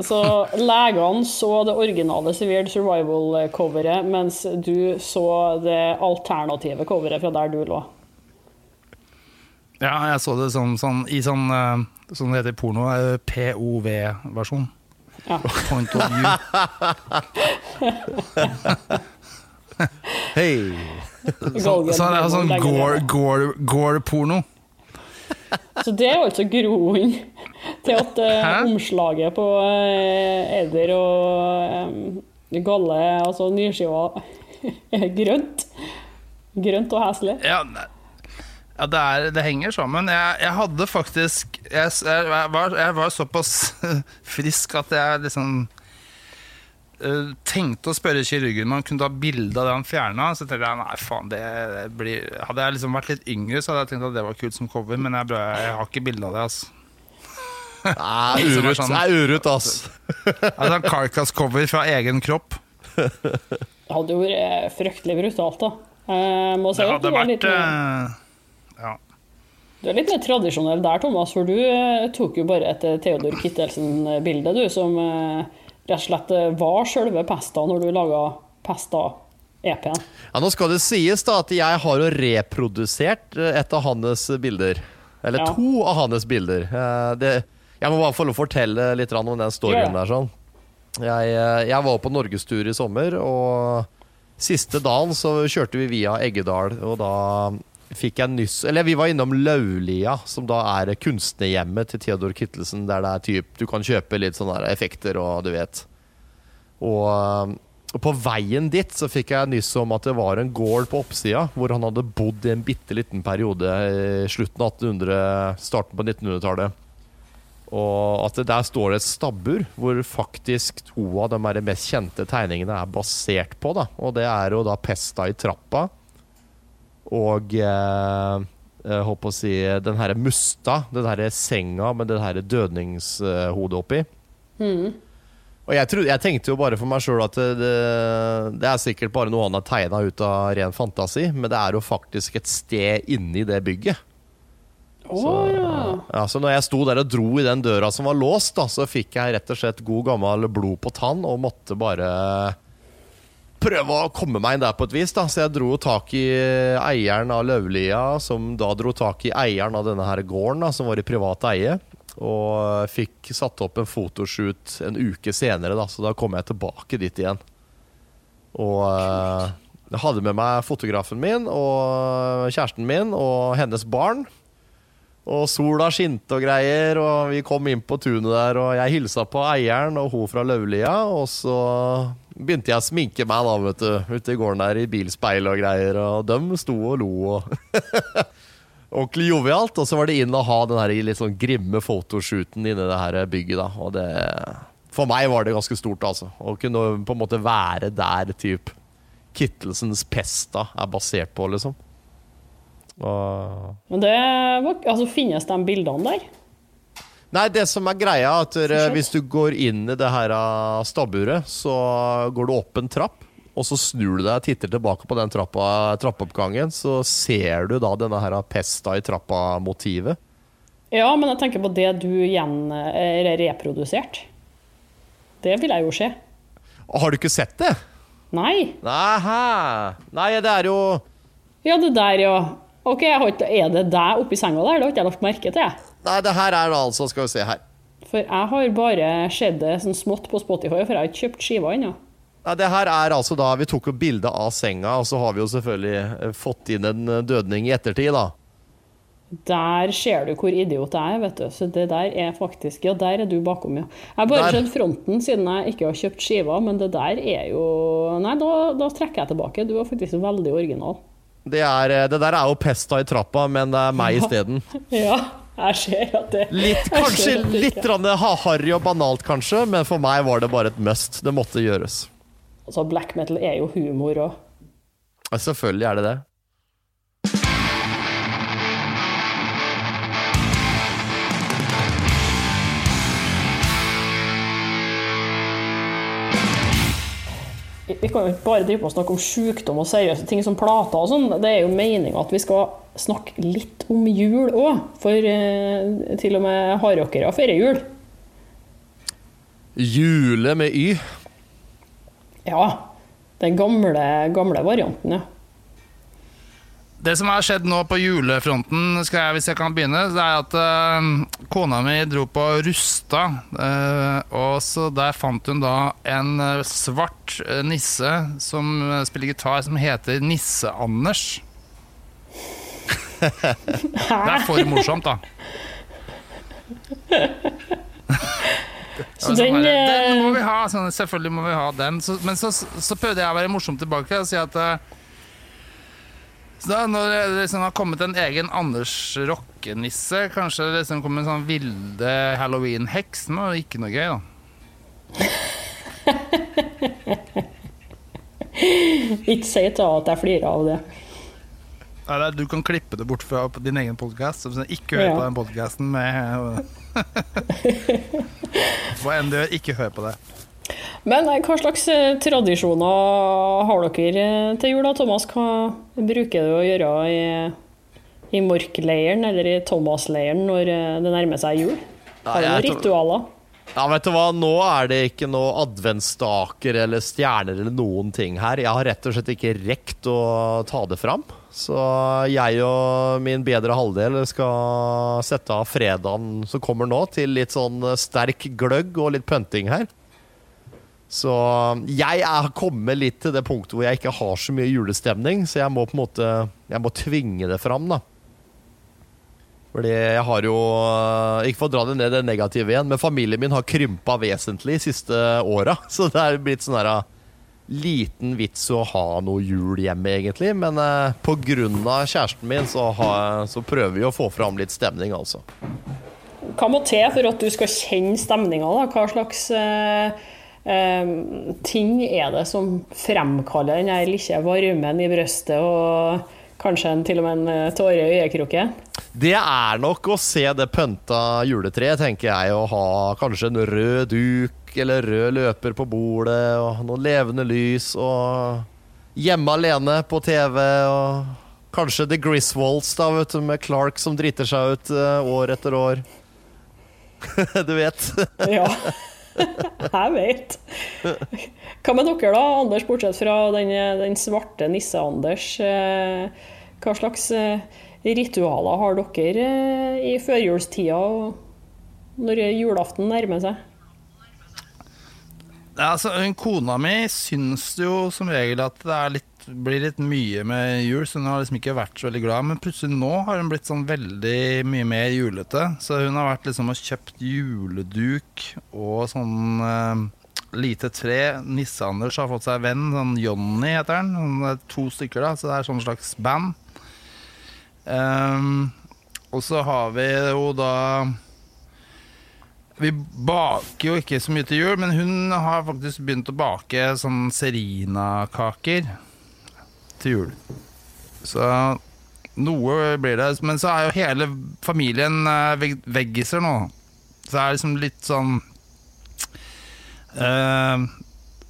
Så legene så det originale Severed Survival-coveret, mens du så det alternative coveret fra der du lå. Ja, jeg så det sånn, sånn i sånn eh, Som det heter i porno, eh, POV-versjon. Ja. Point of view. Hei! Så, så det er sånn det gore-porno. Så det er altså groen til at uh, omslaget på uh, Eder og um, Galle, altså nyskiva, er grønt. Grønt og heslig. Ja, ja det, er, det henger sammen. Jeg, jeg hadde faktisk jeg, jeg, var, jeg var såpass frisk at jeg liksom eh, tenkte å spørre kirurgen om han kunne ta bilde av det han fjerna. Så tenkte jeg nei, faen, det blir Hadde jeg liksom vært litt yngre, så hadde jeg tenkt at det var kult som cover, men jeg, bør- jeg har ikke bilde av det. altså Nei, Som er urut, sånn- det er urut, ass. Altså en Carcass-cover fra egen kropp. Det hadde jo vært fryktelig brutalt, da. Jeg må si Det at du hadde vært litt, uh, Ja. du er litt mer tradisjonell der, Thomas. For du eh, tok jo bare et eh, Theodor Kittelsen-bilde, du, som eh, rett og slett eh, var sjølve Pesta når du laga Pesta-EP-en. Ja, Nå skal det sies da at jeg har jo reprodusert eh, et av hans bilder. Eller Ja. to av hans bilder. Eh, Det, jeg må bare få lov å fortelle litt om den storyen der. sånn jeg, jeg var på norgestur i sommer, og siste dagen så kjørte vi via Eggedal, og da fikk jeg nyss Eller vi var innom Laulia, som da er kunstnerhjemmet til Theodor Kittelsen, der det er typ Du kan kjøpe litt sånne effekter og du vet. Og og på veien dit så fikk jeg nyss om at det var en gård på oppsida hvor han hadde bodd i en bitte liten periode i slutten av 1800, starten på 1900-tallet. Og at der står det et stabbur hvor faktisk to av de mest kjente tegningene er basert på. da Og det er jo da Pesta i trappa og eh, jeg håper å si den herre Musta, den herre senga med det herre dødningshodet oppi. Og jeg, trodde, jeg tenkte jo bare for meg sjøl at det, det, det er sikkert bare noe han har tegna ut av ren fantasi, men det er jo faktisk et sted inni det bygget. Så, ja. Ja, så når jeg sto der og dro i den døra som var låst, da, så fikk jeg rett og slett god gammel blod på tann og måtte bare prøve å komme meg inn der på et vis. da Så jeg dro tak i eieren av Løvlia, som da dro tak i eieren av denne her gården, da som var i privat eie. Og fikk satt opp en fotoshoot en uke senere, da så da kom jeg tilbake dit igjen. Og eh, jeg hadde med meg fotografen min og kjæresten min og hennes barn. Og sola skinte og greier, og vi kom inn på tunet der, og jeg hilsa på eieren og hun fra Løvlia. og så begynte jeg å sminke meg da, vet du, ute i gården der i bilspeil og greier, og dem sto og lo og Ordentlig jovialt. Og så var det inn og ha den litt sånn grimme fotoshooten inni det her bygget, da, og det For meg var det ganske stort, altså. Å kunne på en måte være der typ Kittelsens Pesta er basert på, liksom. Og Men det var, altså, finnes de bildene der? Nei, det som er greia, er at dere, hvis du går inn i det her uh, stabburet, så går du opp en trapp, og så snur du deg og titter tilbake på den trappa, trappeoppgangen, så ser du da denne her pesta i trappa-motivet. Ja, men jeg tenker på det du igjen er reprodusert. Det vil jeg jo se. Har du ikke sett det? Nei. Nei, Nei, det er jo Ja, det der, ja. Ok, jeg har ikke, Er det deg oppi senga der? Det har ikke jeg lagt merke til. Nei, det her er det altså, skal vi se her. For jeg har bare sett det sånn smått på Spotify, for jeg har ikke kjøpt skiva ennå. Nei, det her er altså da Vi tok jo bilde av senga, og så har vi jo selvfølgelig eh, fått inn en eh, dødning i ettertid, da. Der ser du hvor idiot jeg er, vet du. Så det der er faktisk Ja, der er du bakom, ja. Jeg har bare Der. sett fronten siden jeg ikke har kjøpt skiva, men det der er jo Nei, da, da trekker jeg tilbake. Du er faktisk veldig original. Det, er, eh, det der er jo pesta i trappa, men det er meg isteden. Ja, jeg ser at det Litt, kanskje det litt harry og banalt, kanskje, men for meg var det bare et must. Det måtte gjøres. Altså, black metal er jo humor òg. Selvfølgelig er det det. Vi kan jo ikke bare drive på og snakke om sykdom og seriøse ting som plater og sånn. Det er jo meninga at vi skal snakke litt om jul òg. For eh, til og med hardrockere feirer jul. Jule med Y. Ja. Den gamle, gamle varianten, ja. Det som har skjedd nå på julefronten, skal jeg, hvis jeg kan begynne, det er at uh, kona mi dro på Rusta. Uh, og så der fant hun da en eh, svart nisse som spiller gitar, som heter Nisse-Anders. Det er for morsomt, da. Så den, den må vi ha, sånn, selvfølgelig må vi ha den. Så, men så, så prøvde jeg å være morsom tilbake og si at eh, så da, når det liksom har kommet en egen Anders rockenisse, kanskje det liksom kommer en sånn vilde halloween-heks, det er jo ikke noe gøy, da. Ikke si til henne at jeg flirer av det. Eller du kan klippe det bort fra din egen podkast. Ikke hør Ja. på den podkasten med Hva enn du gjør, ikke hør på det. Men eh, hva slags eh, tradisjoner har dere eh, til jul, da, Thomas? Hva bruker du å gjøre i, i Mork-leiren eller i Thomas-leiren når det nærmer seg jul? Har du noen ritualer? Ja, vet du hva, Nå er det ikke noe adventsstaker eller stjerner eller noen ting her. Jeg har rett og slett ikke rekt å ta det fram. Så jeg og min bedre halvdel skal sette av fredagen som kommer nå, til litt sånn sterk gløgg og litt pønting her. Så jeg er kommet litt til det punktet hvor jeg ikke har så mye julestemning, så jeg må på en måte Jeg må tvinge det fram, da. Fordi jeg har jo Ikke for å dra det ned det negative igjen, men familien min har krympa vesentlig de siste åra. Så det er blitt sånn herre liten vits å ha noe jul hjemme, egentlig. Men eh, pga. kjæresten min så, har, så, prøver vi å få fram litt stemning, altså. Hva må til for at du skal kjenne stemninga? Hva slags eh, ting er det som fremkaller den lille varmen i brøstet, og kanskje en, til og med en eh, tåre i øyekroken? Det er nok å se det pønta juletreet, tenker jeg. Å ha kanskje en rød duk eller rød løper på bordet, og noen levende lys, og hjemme alene på TV, og kanskje The Griswolds, da, vet du, med Clark som driter seg ut uh, år etter år. du vet. ja. Jeg vet. Hva med dere, da, Anders, bortsett fra den, den svarte nisse-Anders? Eh, hva slags eh, ritualer har dere i førjulstida når julaften nærmer seg? Altså, Kona mi syns jo som regel at det er litt, blir litt mye med jul, så hun har liksom ikke vært så veldig glad. Men plutselig nå har hun blitt sånn veldig mye mer julete. Så hun har vært liksom og kjøpt juleduk og sånn uh, lite tre. Nisse-Anders har fått seg venn, sånn Johnny heter han. Er to stykker, da, så det er sånn slags band. Um, og så har vi jo da vi baker jo ikke så mye til jul, men hun har faktisk begynt å bake sånn Serina-kaker til jul. Så noe blir det. Men så er jo hele familien veg veggiser nå. Så det er liksom litt sånn eh,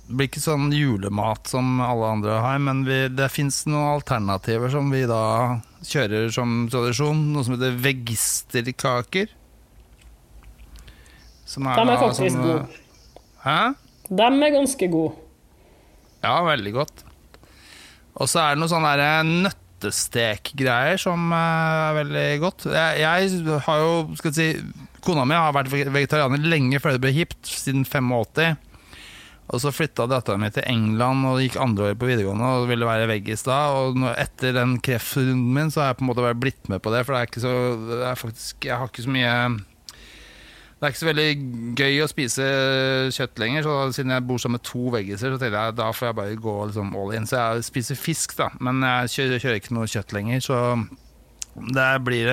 Det blir ikke sånn julemat som alle andre har, men vi, det fins noen alternativer som vi da kjører som tradisjon. Noe som heter vegisterkaker. Som er, De er faktisk sånn, gode. Hæ? De er ganske gode. Ja, veldig godt. Og så er det noe sånn nøttestekgreier som er veldig godt. Jeg, jeg har jo, skal vi si Kona mi har vært vegetarianer lenge før det ble hipt, siden 85. Og så flytta datteren min til England og gikk andre året på videregående og ville være veggis da. Og etter den kreftrunden min så har jeg på en måte blitt med på det, for det er ikke så det er faktisk, Jeg har ikke så mye det er ikke så veldig gøy å spise kjøtt lenger, så siden jeg bor sammen med to veggiser, så tenker jeg da får jeg bare gå liksom all in. Så jeg spiser fisk, da, men jeg kjører, kjører ikke noe kjøtt lenger. Så blir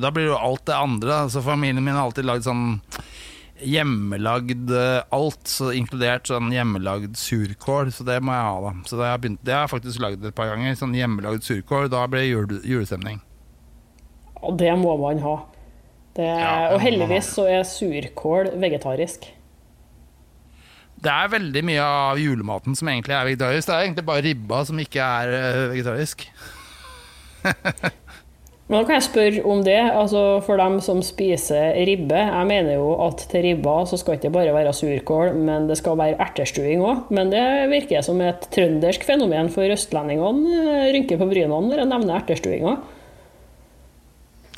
da blir det jo alt det andre. Da. Så familien min har alltid lagd sånn hjemmelagd eh, alt, så inkludert sånn hjemmelagd surkål. Så det må jeg ha, da. Så det har jeg faktisk lagd et par ganger. Sånn hjemmelagd surkål. Da blir det jule, julestemning. Og det må man ha. Det, ja, og heldigvis så er surkål vegetarisk. Det er veldig mye av julematen som egentlig er vegetarisk. Det er egentlig bare ribba som ikke er eh, vegetarisk. Men da kan jeg spørre om det, altså for dem som spiser ribbe. Jeg mener jo at til ribba så skal det ikke bare være surkål, men det skal være ertestuing òg. Men det virker som et trøndersk fenomen, for østlendingene eh, rynker på brynene når jeg nevner ertestuinga.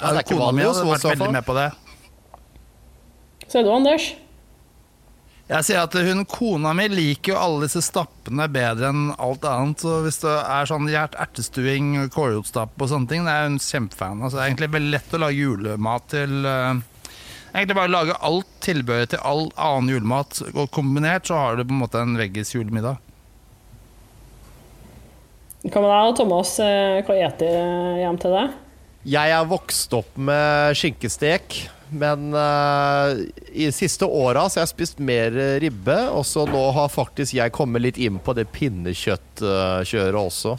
Ja, det er ikke vanlig hadde vært veldig med på det. Ser du, Anders? Jeg sier at hun, Kona mi liker jo alle disse stappene bedre enn alt annet. Så hvis det er sånn ertestuing, kålrotstapp og sånne ting, det er hun kjempefan av. det er egentlig veldig lett å lage julemat til uh, Egentlig bare lage alt tilbehøret til all annen julemat, og kombinert så har du på en måte en veggis julemiddag. Hva med deg, Thomas? Eh, hva spiser hjem til deg? Jeg er vokst opp med skinkestek, men uh, i de siste åra har jeg spist mer ribbe. Og så nå har faktisk jeg kommet litt inn på det pinnekjøttkjøret også.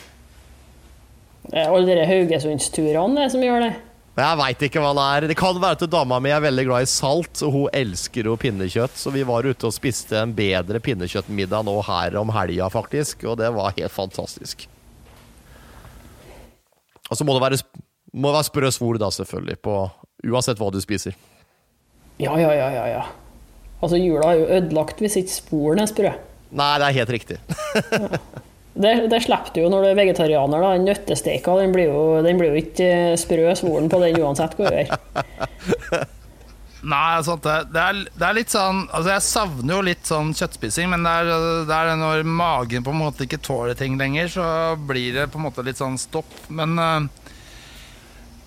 Det er alle de Haugesundsturene som gjør det? Jeg veit ikke hva det er. Det kan være at dama mi er veldig glad i salt, og hun elsker jo pinnekjøtt. Så vi var ute og spiste en bedre pinnekjøttmiddag nå her om helga, faktisk. Og det var helt fantastisk. Og så må det være, må være sprø svor, da, selvfølgelig. På, uansett hva du spiser. Ja, ja, ja, ja. ja. Altså, jula er jo ødelagt hvis ikke sporene er sprø. Nei, det er helt riktig. Det, det slipper du jo når du er vegetarianer. da. Nøttesteika den blir, jo, den blir jo ikke sprø svoren på den uansett hva du gjør. Nei, sant det, det, er, det, er, litt sånn Altså, jeg savner jo litt sånn kjøttspising, men det er, det er, når magen på en måte ikke tåler ting lenger, så blir det på en måte litt sånn stopp. Men uh,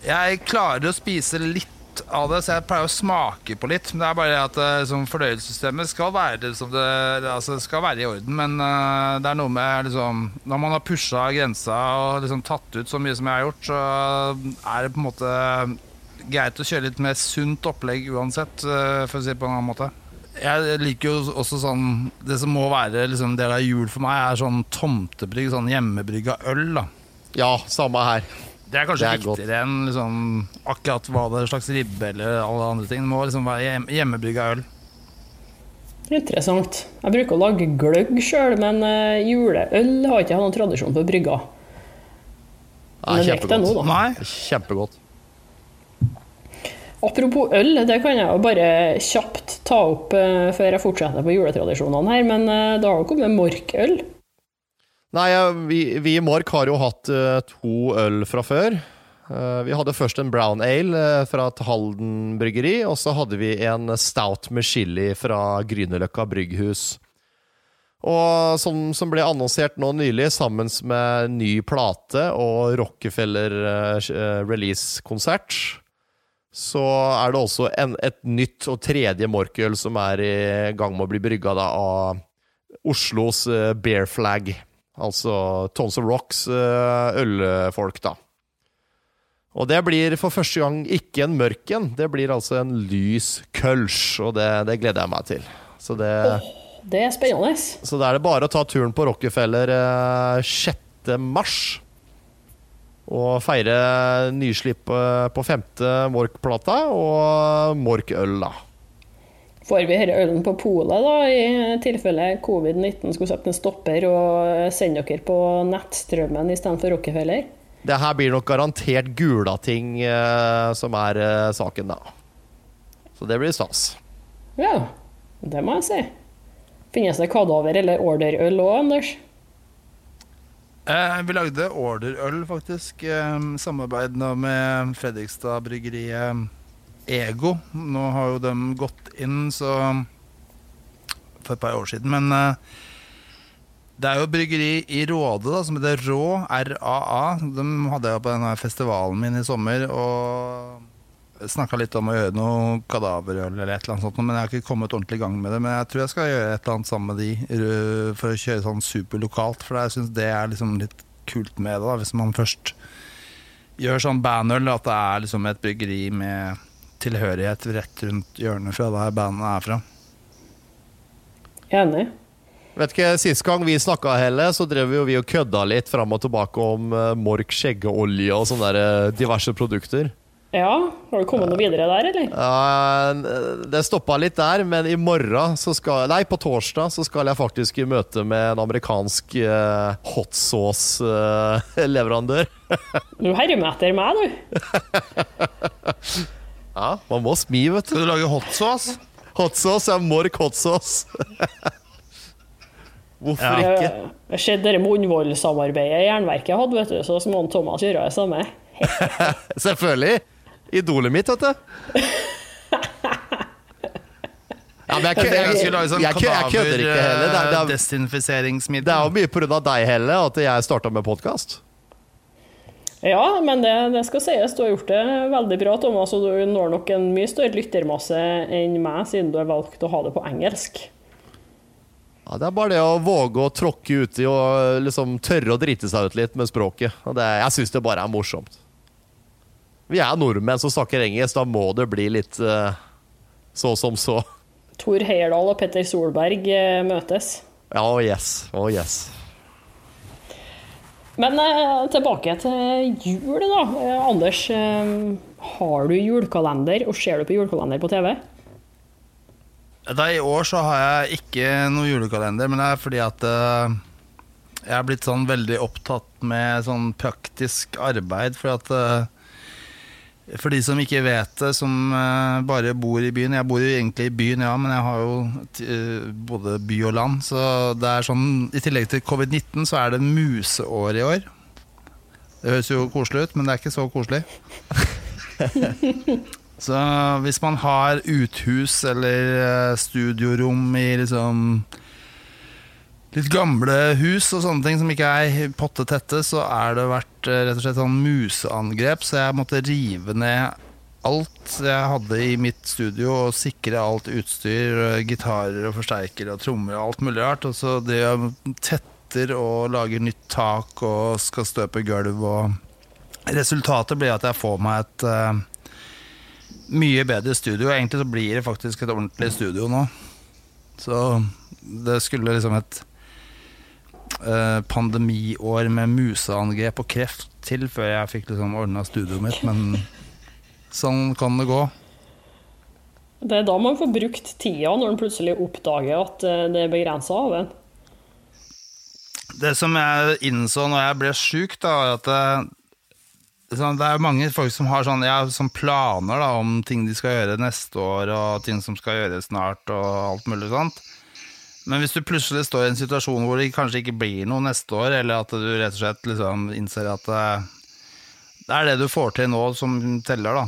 jeg klarer å spise litt av det, så jeg pleier å smake på litt. Men det er bare at liksom, fordøyelsessystemet skal være, det, altså, skal være i orden. Men uh, det er noe med liksom, Når man har pusha grensa og liksom, tatt ut så mye som jeg har gjort, så er det på en måte greit å kjøre litt mer sunt opplegg uansett, uh, for å si det på en annen måte. Jeg liker jo også sånn Det som må være liksom, del av jul for meg, er sånn tomtebrygg, sånn hjemmebrygga øl. da Ja, samme her. Det er kanskje det er viktigere enn liksom, akkurat hva det er slags ribbe eller alle andre ting. Det må liksom være hjemmebrygga øl. Interessant. Jeg bruker å lage gløgg sjøl, men uh, juleøl har ikke jeg noen tradisjon for brygga. Men ja, kjempegodt. Nå, da. Kjempegodt. Apropos øl, det kan jeg jo bare kjapt ta opp uh, før jeg fortsetter på juletradisjonene her, men uh, det har jo kommet morkøl. Nei, vi, vi, i Mork har jo hatt uh, to øl fra før. Uh, vi hadde først en brown ale uh, fra Halden bryggeri, og så hadde vi en stout med chili fra Grünerløkka brygghus. Og som, som, ble annonsert nå nylig, sammen med ny plate og Rockefeller release-konsert, så er det også en, et nytt og tredje Mork-øl som er i gang med å bli brygga av Oslos Bear Flag. Altså Tons of Rocks eh, ølfolk, da. Og det blir for første gang ikke en mørk en, det blir altså en lys kølsj, og det, det, gleder jeg meg til. Så det, oh, det er spennende. Så da er det bare å ta turen på Rockefeller 6. Eh, mars. Og feire nyslipp på femte Mork-plata og Mork-øl, da. Får vi denne ølen på polet, da, i tilfelle covid-19 skulle sette en stopper og sende dere på nettstrømmen istedenfor Rockefeller? Det her blir nok garantert Gulating eh, som er eh, saken, da. Så det blir stas. Ja, det må jeg si. Finnes det kadaver- eller orderøl òg, Anders? Eh, vi lagde orderøl, faktisk. Eh, samarbeid med Fredrikstad bryggeriet. Ego. Nå har jo de gått inn så for et par år siden, men uh, det er jo bryggeri i Råde da, som heter Rå, RAA. De hadde jeg på denne festivalen min i sommer og snakka litt om å gjøre noe kadaverøl eller et eller annet sånt, men jeg har ikke kommet ordentlig i gang med det. Men jeg tror jeg skal gjøre et eller annet sammen med de for å kjøre sånn superlokalt, for jeg syns det er liksom litt kult med det, da, hvis man først gjør sånn bandøl, at det er liksom et bryggeri med tilhørighet rett rundt hjørnet fra der bandet er fra. Enig. Vet ikke, Sist gang vi snakka, Helle, så drev vi, jo vi og kødda litt fram og tilbake om uh, Mork skjeggeolje og sånne der, uh, diverse produkter. Ja, Har du kommet noe videre der, eller? Uh, det stoppa litt der, men i morgen, så skal, nei, på torsdag, så skal jeg faktisk i møte med en amerikansk uh, hot sauce-leverandør. du hermer etter meg, du. Ja, man må smi, vet du. Skal du lage hot sauce? Hot sauce er mork hot sauce. Hvorfor ja. ikke? Jeg ser dere munnvollsamarbeidet Jernverket hadde, vet du, så må Thomas gjøre det samme. Selvfølgelig. Idolet mitt, vet du. Ja, men jeg, jeg, jeg, jeg, sånn jeg, jeg kødder ikke heller. Det er, det er, desinfiseringsmiddel. Det er jo mye pga. deg, Helle, at jeg starta med podkast. Ja, men det, det, skal sies. Du har gjort det veldig bra, Thomas. Og du når nok en mye større lyttermasse enn meg, siden du har valgt å ha det på engelsk. Ja, Det er bare det å våge å tråkke uti og liksom tørre å drite seg ut litt med språket. Det, jeg syns det bare er morsomt. Vi er nordmenn som snakker engelsk, da må det bli litt uh, så som så. Tor Heyerdahl og Petter Solberg uh, møtes. Ja, oh yes. Oh yes. Men eh, tilbake til jul, da. Eh, Anders, eh, Har du julekalender, og ser du på julekalender på TV? Da, I år så har jeg ikke noe julekalender, men det er fordi at jeg er blitt sånn veldig opptatt med sånn praktisk arbeid. For at For de som ikke vet det, som uh, bare bor i byen Jeg bor jo egentlig i byen, ja, men jeg har jo både by og land. Så det er sånn I tillegg til covid-19 så er det museår i år. Det høres jo koselig ut, men det er ikke så koselig. så hvis man har uthus eller eh, studiorom i liksom litt gamle hus og sånne ting som ikke er potte tette, så er det vært eh, rett og slett sånn museangrep, så jeg måtte rive ned alt jeg hadde i mitt studio og sikre alt utstyr, eh, gitarer og forsterkere og trommer og alt mulig rart. Og så det tetter og lager nytt tak og skal støpe gulv og Resultatet blir at jeg får meg et uh, mye bedre studio. Egentlig så blir det faktisk et ordentlig studio nå. Så det skulle liksom et pandemiår med museangrep og kreft til før jeg fikk liksom ordna studioet mitt, men sånn kan det gå. Det er da man får brukt tida, når man plutselig oppdager at eh, det er begrensa av en. Det som jeg innså når jeg ble sjuk, da, at det, det er mange folk som har sånn, ja, sånn planer da, om ting de skal gjøre neste år, og ting som skal gjøres snart, og alt mulig sånt. Men hvis du plutselig står i en situasjon hvor det kanskje ikke blir noe neste år, eller at du rett og slett liksom innser at det, eh, er det du får til nå, som teller, da.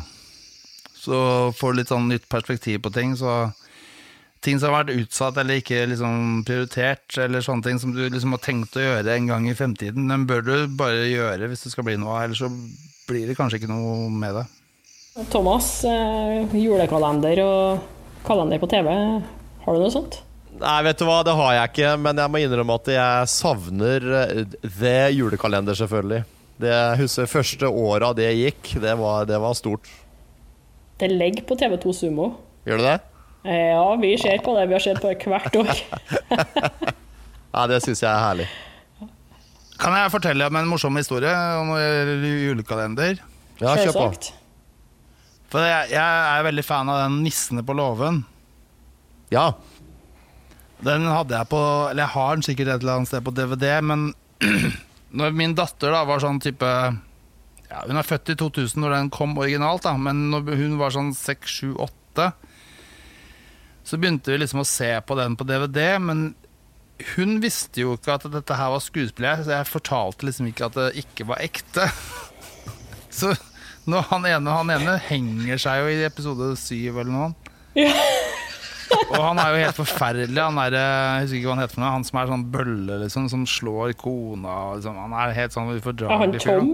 Så får du litt sånn nytt perspektiv på ting. så ting som har vært utsatt eller ikke liksom prioritert, eller sånne ting som du liksom har tenkt å gjøre en gang i fremtiden, den bør du bare gjøre hvis det skal bli noe ellers så blir det kanskje ikke noe med det. Thomas, eh, julekalender og kalender på TV, har du noe sånt? Nei, vet du hva, det har jeg ikke, men jeg må innrømme at jeg savner det eh, julekalender, selvfølgelig. Det jeg husker første året det gikk, det var, det var stort. Det ligger på TV2 Sumo. Gjør det det? Eh, ja, vi ser på det. Vi har sett på det hvert år. ja, det syns jeg er herlig. Kan jeg fortelle om en morsom historie om julekalender? Ja, kjør på. For jeg, jeg, er veldig fan av den 'Nissene på låven'. Ja. Den hadde jeg på Eller jeg har den sikkert et eller annet sted på DVD, men når min datter da var sånn type ja, Hun er født i 2000 når den kom originalt, da, men når hun var sånn 6-7-8 så begynte vi liksom å se på den på DVD, men hun visste jo ikke at dette her var skuespiller, så jeg fortalte liksom ikke at det ikke var ekte. Så når han ene han ene henger seg jo i episode 7 eller noe. Ja. Og han er jo helt forferdelig. Han er, jeg husker ikke hva han heter for noe. Han som er sånn bølle, liksom, som slår kona. Liksom. Han er helt sånn ufordragelig. Er han Tom?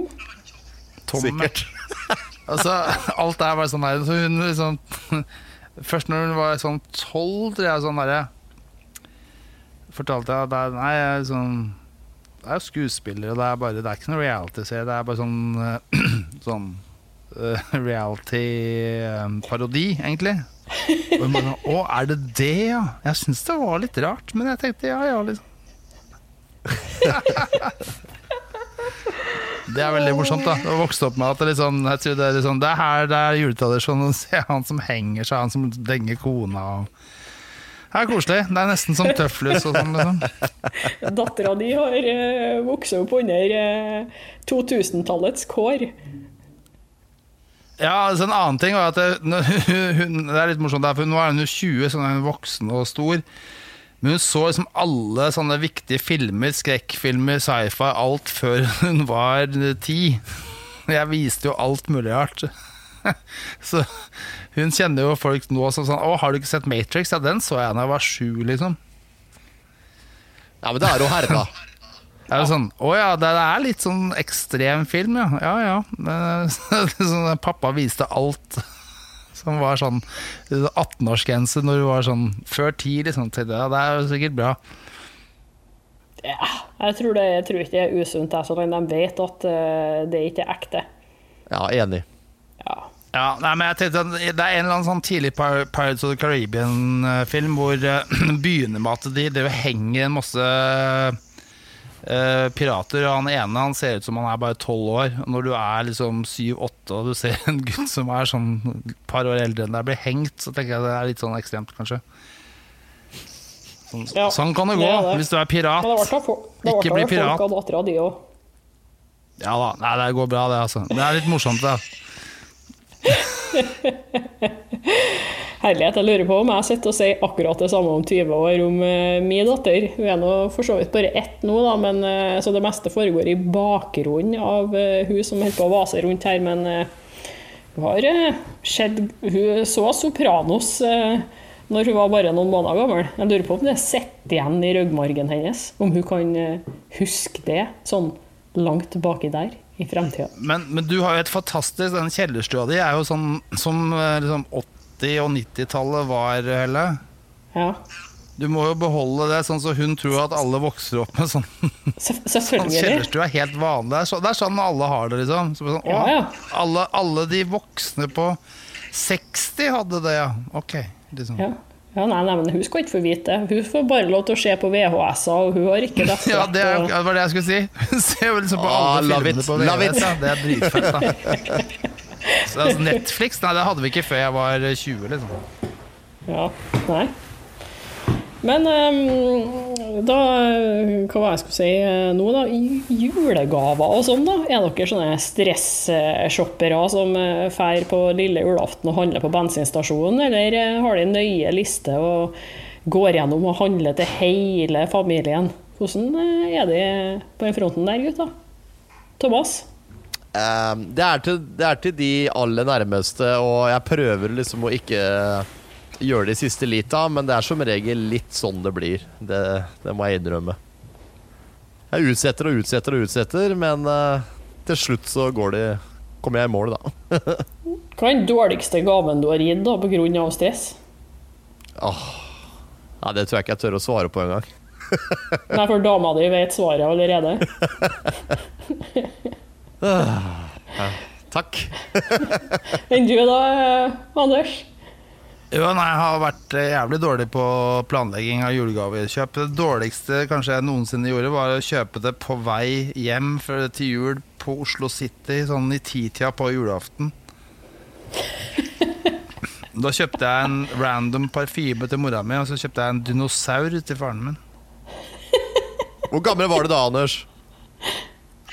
Tom Sikkert. altså, alt er bare sånn der. Så hun liksom Først når hun var sånn tolv, tror jeg, sånn derre Fortalte jeg at nei, jeg er sånn Det er jo skuespillere, og det er bare Det er ikke noe reality-serie, det er bare sånn Sånn uh, reality-parodi, egentlig. Og mange, sånn Å, er det det, ja? Jeg syns det var litt rart, men jeg tenkte ja, ja, liksom. Det er veldig morsomt. da Å vokse opp med at det, er, tror det, er sånn, det er her det er juletradisjon å se han som henger seg, han som denger kona. Og det er koselig. Det er nesten som tøflus og sånn. Liksom. Dattera di har uh, vokst opp under uh, 2000-tallets kår. Ja, altså En annen ting var at det, hun, det er litt morsomt, for nå er hun jo 20, så hun er voksen og stor. Men hun så liksom alle sånne viktige filmer, skrekkfilmer, sci-fi, alt før hun var ti. Jeg viste jo alt mulig rart. Så hun kjenner jo folk nå som sånn Å, har du ikke sett Matrix? Ja, den så jeg da jeg var sju, liksom. Ja, men det er jo herda. Er det sånn, Å ja, det er litt sånn ekstrem film, ja. Ja ja. Sånn, pappa viste alt som var sånn 18-årsgrense når du var sånn før ti, liksom. Til det. det er jo sikkert bra. Ja, jeg tror, det, jeg tror ikke det er usunt, så lenge de vet at uh, det ikke er ekte. Ja, enig. Ja. ja nei, men jeg tenkte at Det er en eller annen sånn tidlig Pirates of the Caribbean-film hvor uh, begynner med at de, de henger en masse uh, pirater. Og han ene han ser ut som han er bare tolv år. Når du er liksom syv-åtte og du ser en gutt som er sånn et par år eldre enn deg, blir hengt, så tenker jeg det er litt sånn ekstremt, kanskje. Sånn, ja, sånn kan det gå det det. hvis du er pirat. Det Ikke bli pirat. De ja da. Nei, det går bra, det, altså. Det er litt morsomt, det. Herlighet. Jeg lurer på om jeg sitter og sier akkurat det samme om 20 år om uh, min datter. Hun er nå for så vidt bare ett nå, da, men uh, så det meste foregår i bakgrunnen av uh, hun som holder på å vase rundt her. Men hun har skjedd Hun så Sopranos når hun var bare noen måneder gammel. Jeg lurer på om det sitter igjen i ryggmargen hennes. Om hun kan huske det sånn langt baki der i fremtida. Men, men, du har jo et fantastisk Den kjellerstua di er jo sånn som liksom, 80- og 90-tallet var, Helle. Ja. Du må jo beholde det, sånn så hun tror at alle vokser opp med sånn Selvfølgelig. Sånn kjellerstue er helt vanlig. Det er, så, det er, sånn alle har det, liksom. Så sånn, ja, ja. Alle, alle, de voksne på 60 hadde det, ja. Ok. Liksom. Ja. Ja, nei, nei, men Hun skal ikke få vite det. Hun får bare lov til å se på VHS-er, og hun har ikke dette. ja, det, er, det var det jeg skulle si. Hun ser jo liksom på ah, alle filmene på VHS. Ja. Det er dritfett, da. Så, altså, Netflix nei, det hadde vi ikke før jeg var 20, liksom. Ja, nei. Men um, da Hva var jeg skulle si eh, nå, da? Julegaver og sånn, da? Er dere sånne stresshoppere som drar eh, på lille julaften og handler på bensinstasjonen, eller eh, har de en nøye liste og går gjennom og handler til hele familien? Hvordan er de på den fronten der, gutta? Thomas? Um, det, er til, det, er til, de aller nærmeste, og jeg prøver liksom å ikke gjøre det i siste lita, men det er som regel litt sånn det blir. Det, det må jeg innrømme. Jeg utsetter og utsetter og utsetter, men uh, til slutt så går det kommer jeg i mål, da. Hva er den dårligste gaven du har gitt da, pga. stress? Oh, ja, det tror jeg ikke jeg tør å svare på engang. Nei, for dama di vet svaret allerede? Ja, takk. Enn du da, Anders? Jo, nei, Jeg har vært eh, jævlig dårlig på planlegging av julegavekjøp. Det dårligste kanskje jeg noensinne gjorde, var å kjøpe det på vei hjem til jul på Oslo City, sånn i titida på julaften. Da kjøpte jeg en random parfyme til mora mi, og så kjøpte jeg en dinosaur til faren min. Hvor gammel var du da, Anders?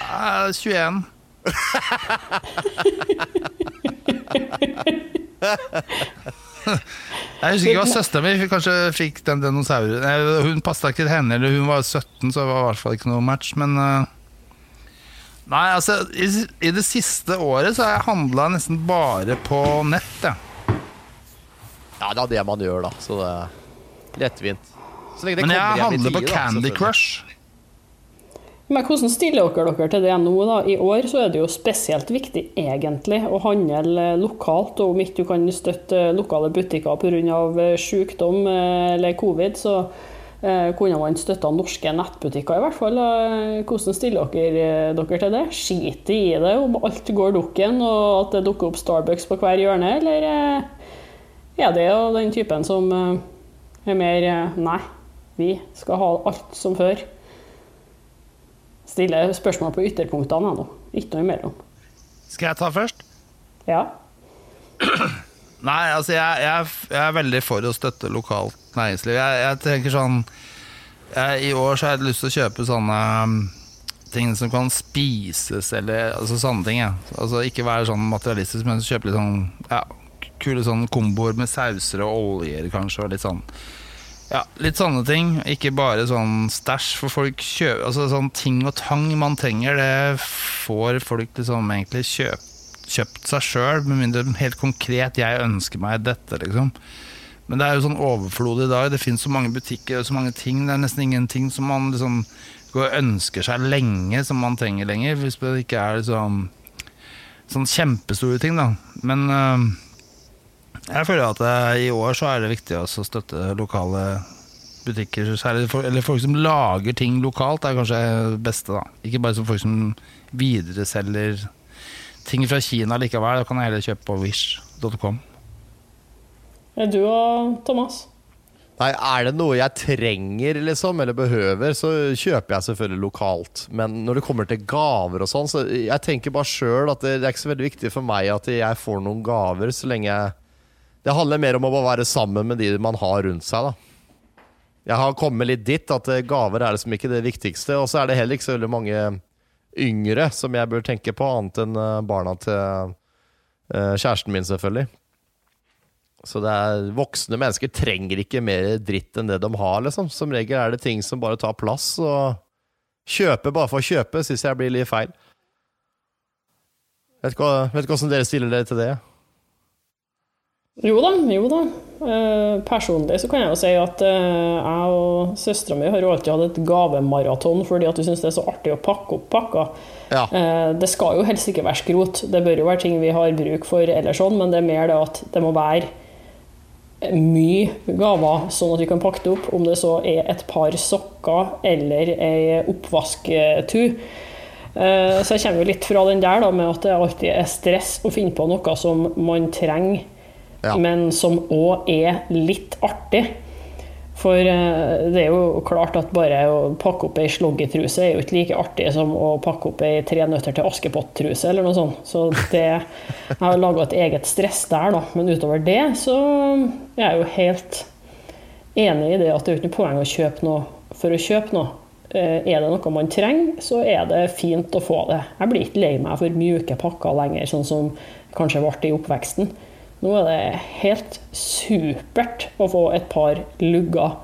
21. Jeg husker ikke hva søsteren min kanskje fikk den dinosauren. Hun passa ikke til henne, eller hun var 17, så det var i hvert fall ikke noe match. Men uh, Nei, altså, i, i, det siste året så har jeg handla nesten bare på nett, ja. Ja, det er det man gjør, da. Så det er lettvint. Men jeg handler på Candy Crush. Men hvordan stiller dere dere til det nå? da? I år så er det jo spesielt viktig egentlig å handle lokalt. Og om ikke du kan støtte lokale butikker pga. Eh, sykdom eh, eller covid, så eh, kunne man støtta norske nettbutikker i hvert fall. Hvordan stiller dere dere til det? Skiter i det om alt går dukken og at det dukker opp Starbucks på hver hjørne, eller er det jo den typen som er mer Nei, vi skal ha alt som før stiller spørsmål på ytterpunktene ennå. Ikke noe imellom. Skal jeg ta først? Ja. Nei, altså jeg, jeg, jeg, er veldig for å støtte lokalt næringsliv. Jeg, jeg tenker sånn I år så har jeg lyst til å kjøpe sånne um, ting som kan spises, eller altså sånne ting. Ja. Altså Ikke være sånn materialistisk, men kjøpe litt sånn ja, kule sånn komboer med sauser og oljer, kanskje, og litt sånn ja, litt sånne ting. Ikke bare sånn stæsj. For folk kjøper Altså sånn ting og tang man trenger, det får folk liksom egentlig kjøpt, kjøpt seg sjøl, med mindre helt konkret 'jeg ønsker meg dette', liksom. Men det er jo sånn overflod i dag. Det finnes så mange butikker og så mange ting. Det er nesten ingenting som man liksom går og ønsker seg lenge, som man trenger lenger. Hvis det ikke er liksom sånn kjempestore ting, da. Men øh, jeg føler at uh, i år så er det viktig å støtte lokale butikker. For, eller folk som lager ting lokalt, er kanskje det beste. da Ikke bare som folk som videreselger ting fra Kina likevel. Da kan jeg heller kjøpe på wish.com. Er du og Thomas? Nei, Er det noe jeg trenger liksom, eller behøver, så kjøper jeg selvfølgelig lokalt. Men når det kommer til gaver og sånn, så jeg tenker bare sjøl at det, det, er ikke så veldig viktig for meg at jeg får noen gaver, så lenge jeg Det handler mer om å være sammen med de man har rundt seg, da. Jeg har kommet litt dit at eh, gaver er liksom ikke det viktigste. Og så er det heller ikke så veldig mange yngre som jeg bør tenke på, annet enn eh, barna til uh, kjæresten min, selvfølgelig. Så det er, voksne mennesker trenger ikke mer dritt enn det de har, liksom. Som regel er det ting som bare tar plass, og kjøpe bare for å kjøpe syns jeg blir litt feil. Vet ikke hvordan dere stiller dere til det? Jo da, jo da. Eh, personlig så kan jeg jo si at eh, jeg og søstera mi har alltid hatt et gavemaraton fordi at vi syns det er så artig å pakke opp pakker. Ja. Eh, det skal jo helst ikke være skrot, det bør jo være ting vi har bruk for eller sånn, men det er mer det at det må være mye gaver, sånn at vi kan pakke det opp. Om det så er et par sokker eller ei oppvasktu. Eh, så jeg kommer jo litt fra den der da, med at det alltid er stress å finne på noe som man trenger, men som òg er litt artig. For eh, det er jo klart at bare å pakke opp ei sloggetruse er jo ikke like artig som å pakke opp ei Tre nøtter til Askepott-truse eller noe sånt. Så det, jeg har laga et eget stress der, da. Men utover det så jeg er jeg jo helt enig i det at det er ikke noe poeng å kjøpe noe for å kjøpe noe. Eh, er det noe man trenger, så er det fint å få det. Jeg blir ikke lei meg for mjuke pakker lenger, sånn som kanskje ble i oppveksten. Nå er det helt supert å få et par lugger,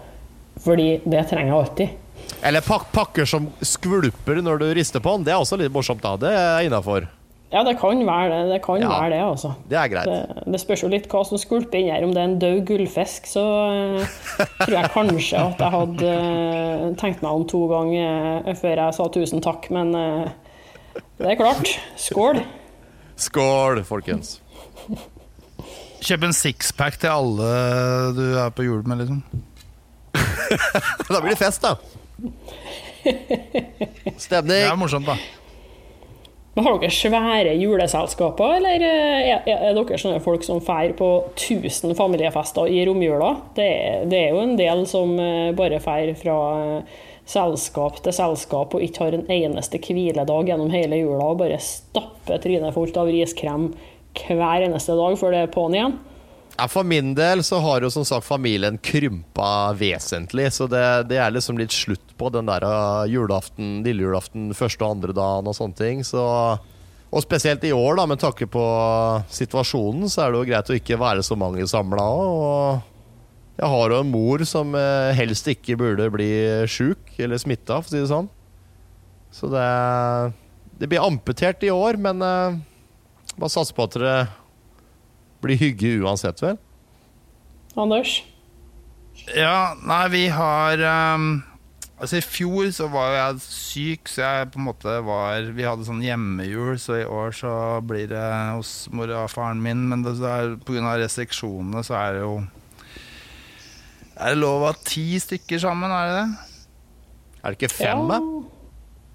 fordi det trenger jeg alltid. Eller pak pakker som skvulper når du rister på den. Det er også litt morsomt, da. Det er innafor. Ja, det kan være det. Det kan ja, være det, altså. Det er greit. Det, det spørs jo litt hva som skvulper inni her. Om det er en død gullfisk, så uh, tror jeg kanskje at jeg hadde uh, tenkt meg om to ganger uh, før jeg sa tusen takk, men det er klart. Skål. Skål, folkens. Kjøp en sixpack til alle du er på jul med, liksom. da blir det fest, da. Stemning. Det er morsomt, da. Men Har dere svære juleselskaper, eller er, er dere sånne folk som feirer på 1000 familiefester i romjula? Det, det, er jo en del som eh, bare feirer fra eh, selskap til selskap og ikke har en eneste hviledag gjennom hele jula og bare stapper trynet fullt av riskrem hver eneste dag før det er på'n igjen? For min del så har jo som sagt familien krympa vesentlig, så det, det er liksom litt slutt på den der uh, julaften, lille julaften, første og andre dagen og sånne ting. Så, og spesielt i år, da, med takke på situasjonen, så er det jo greit å ikke være så mange samla òg. Jeg har jo en mor som uh, helst ikke burde bli sjuk eller smitta, for å si det sånn. Så det, det blir amputert i år, men uh, bare satse på at det blir hygge uansett, vel? Anders? Ja, nei, vi har um, Altså, i fjor så var jeg syk, så jeg på en måte var Vi hadde sånn hjemmejul, så i år så blir det hos mor og faren min. Men det er, pga. restriksjonene så er det jo Er det lov å ha ti stykker sammen, er det det? Er det ikke fem, da?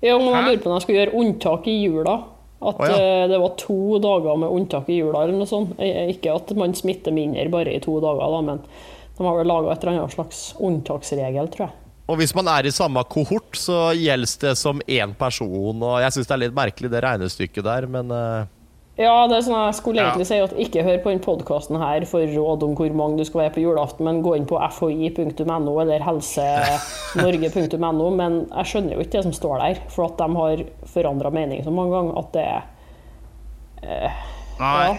Ja. ja, men jeg lurer på om jeg skal gjøre unntak i jula. At oh, ja. Eh, det var to dager med unntak i jula eller noe sånt. Ikke at man smitter mindre bare i to dager, da, men de har vel laga et eller annet slags unntaksregel, tror jeg. Og hvis man er i samme kohort, så gjelder det som én person. Og jeg syns det er litt merkelig, det regnestykket der, men ja, det er sånn jeg skulle egentlig si at ikke hør på denne podkasten her for råd om hvor mange du skal være på julaften, men gå inn på fhi.no eller helsenorge.no. Men jeg skjønner jo ikke det som står der, for at de har forandra mening så mange ganger at det er eh, Nei. Ja.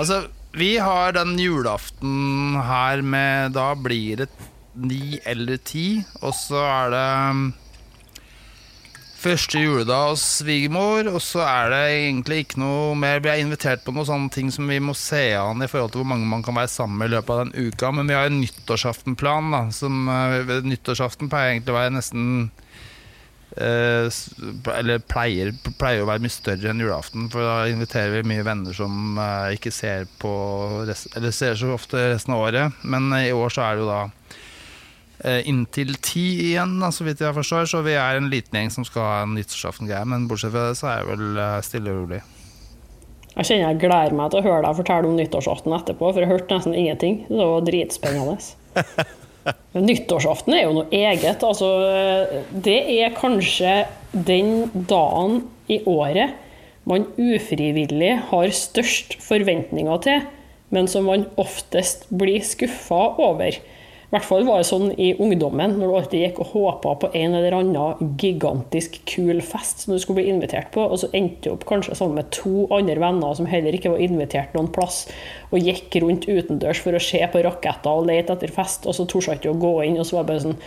Altså, vi har den julaften her med Da blir det ni eller ti, og så er det Første juledag hos svigermor, og så er det egentlig ikke noe mer. Vi er invitert på noen sånne ting som vi må se an i forhold til hvor mange man kan være sammen med i løpet av den uka. Men vi har en nyttårsaftenplan, da. Som, uh, nyttårsaften pleier egentlig å være nesten uh, Eller pleier, pleier, å være mye større enn julaften, for da inviterer vi mye venner som uh, ikke ser på rest, Eller ser så ofte resten av året. Men i år så er det jo da Eh, inntil ti igjen, da, så vidt jeg forstår. Så vi er en liten gjeng som skal ha en nyttårsaften-greie. Men bortsett fra det, så er jeg vel eh, stille og rolig. Jeg kjenner jeg gleder meg til å høre deg fortelle om nyttårsaften etterpå, for jeg hørte nesten ingenting. Det var dritspennende. Nyttårsaften er jo noe eget. Altså, det er kanskje den dagen i året man ufrivillig har størst forventninger til, men som man oftest blir skuffa over. I hvert fall var det sånn i ungdommen, når du alltid gikk og håpa på en eller annen gigantisk kul fest som du skulle bli invitert på, og så endte du opp kanskje sammen med to andre venner som heller ikke var invitert noen plass, og gikk rundt utendørs for å se på raketter og lete etter fest, og så torde ikke å gå inn, og så var det bare sånn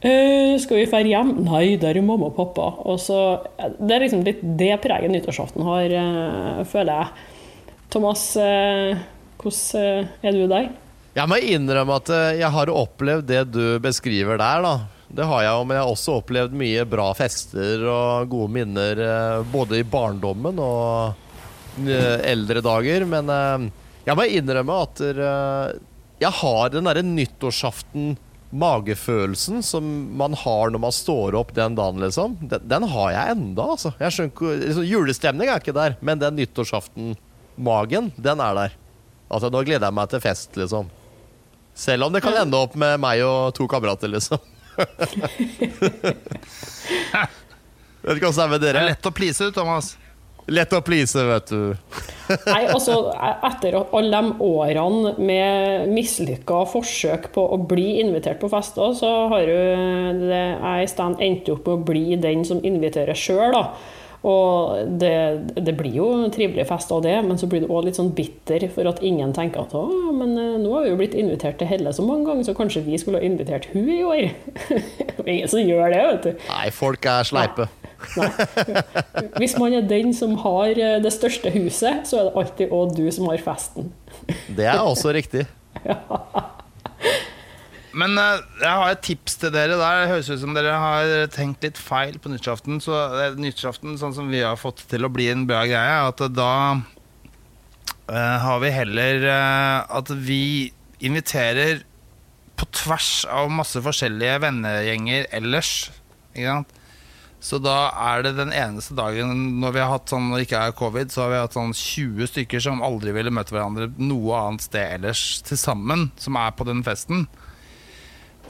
«Øh, skal vi dra hjem? Nei, der er mamma og pappa. Og så, det er liksom litt det preget nyttårsaften har, øh, føler jeg. Thomas, øh, hvordan er du der? Jeg må innrømme at jeg har opplevd det du beskriver der, da. Det har jeg jo, men jeg har også opplevd mye bra fester og gode minner både i barndommen og eldre dager. Men jeg må innrømme at jeg har den derre nyttårsaften magefølelsen som man har når man står opp den dagen, liksom, den har jeg enda, altså. Jeg skjønner liksom, Julestemning er ikke der, men den nyttårsaften-magen, den er der. Altså, nå gleder jeg meg til fest, liksom. Selv om det kan ende opp med meg og to kamerater, liksom. Vet ikke åssen det er med dere. Det er lett å please, Thomas. Lett å please, vet du. Nei, altså, etter alle de årene med mislykka forsøk på å bli invitert på fester, så har jo jeg i stand endt opp med å bli den som inviterer sjøl, da. Og det, det, blir jo trivelig fest av det, men så blir du òg litt sånn bitter for at ingen tenker at å, men eh, nå har vi jo blitt invitert til Helle så mange ganger, så kanskje vi skulle ha invitert hun i år. ingen som gjør det, vet du. Nei, folk er sleipe. Nei. Hvis man er den som har eh, det største huset, så er det alltid òg du som har festen. Det er også riktig. ja. Men uh, jeg har et tips til dere der. Det høres ut som dere har tenkt litt feil på nyttårsaften. Så uh, nyttårsaften, sånn som vi har fått til å bli en bra greie, at uh, da har vi heller at vi inviterer på tvers av masse forskjellige vennegjenger ellers. Ikke sant? Så da er det den eneste dagen når vi har hatt sånn, når det ikke er covid, så har vi hatt sånn 20 stykker som aldri ville møte hverandre noe annet sted ellers til sammen, som er på den festen.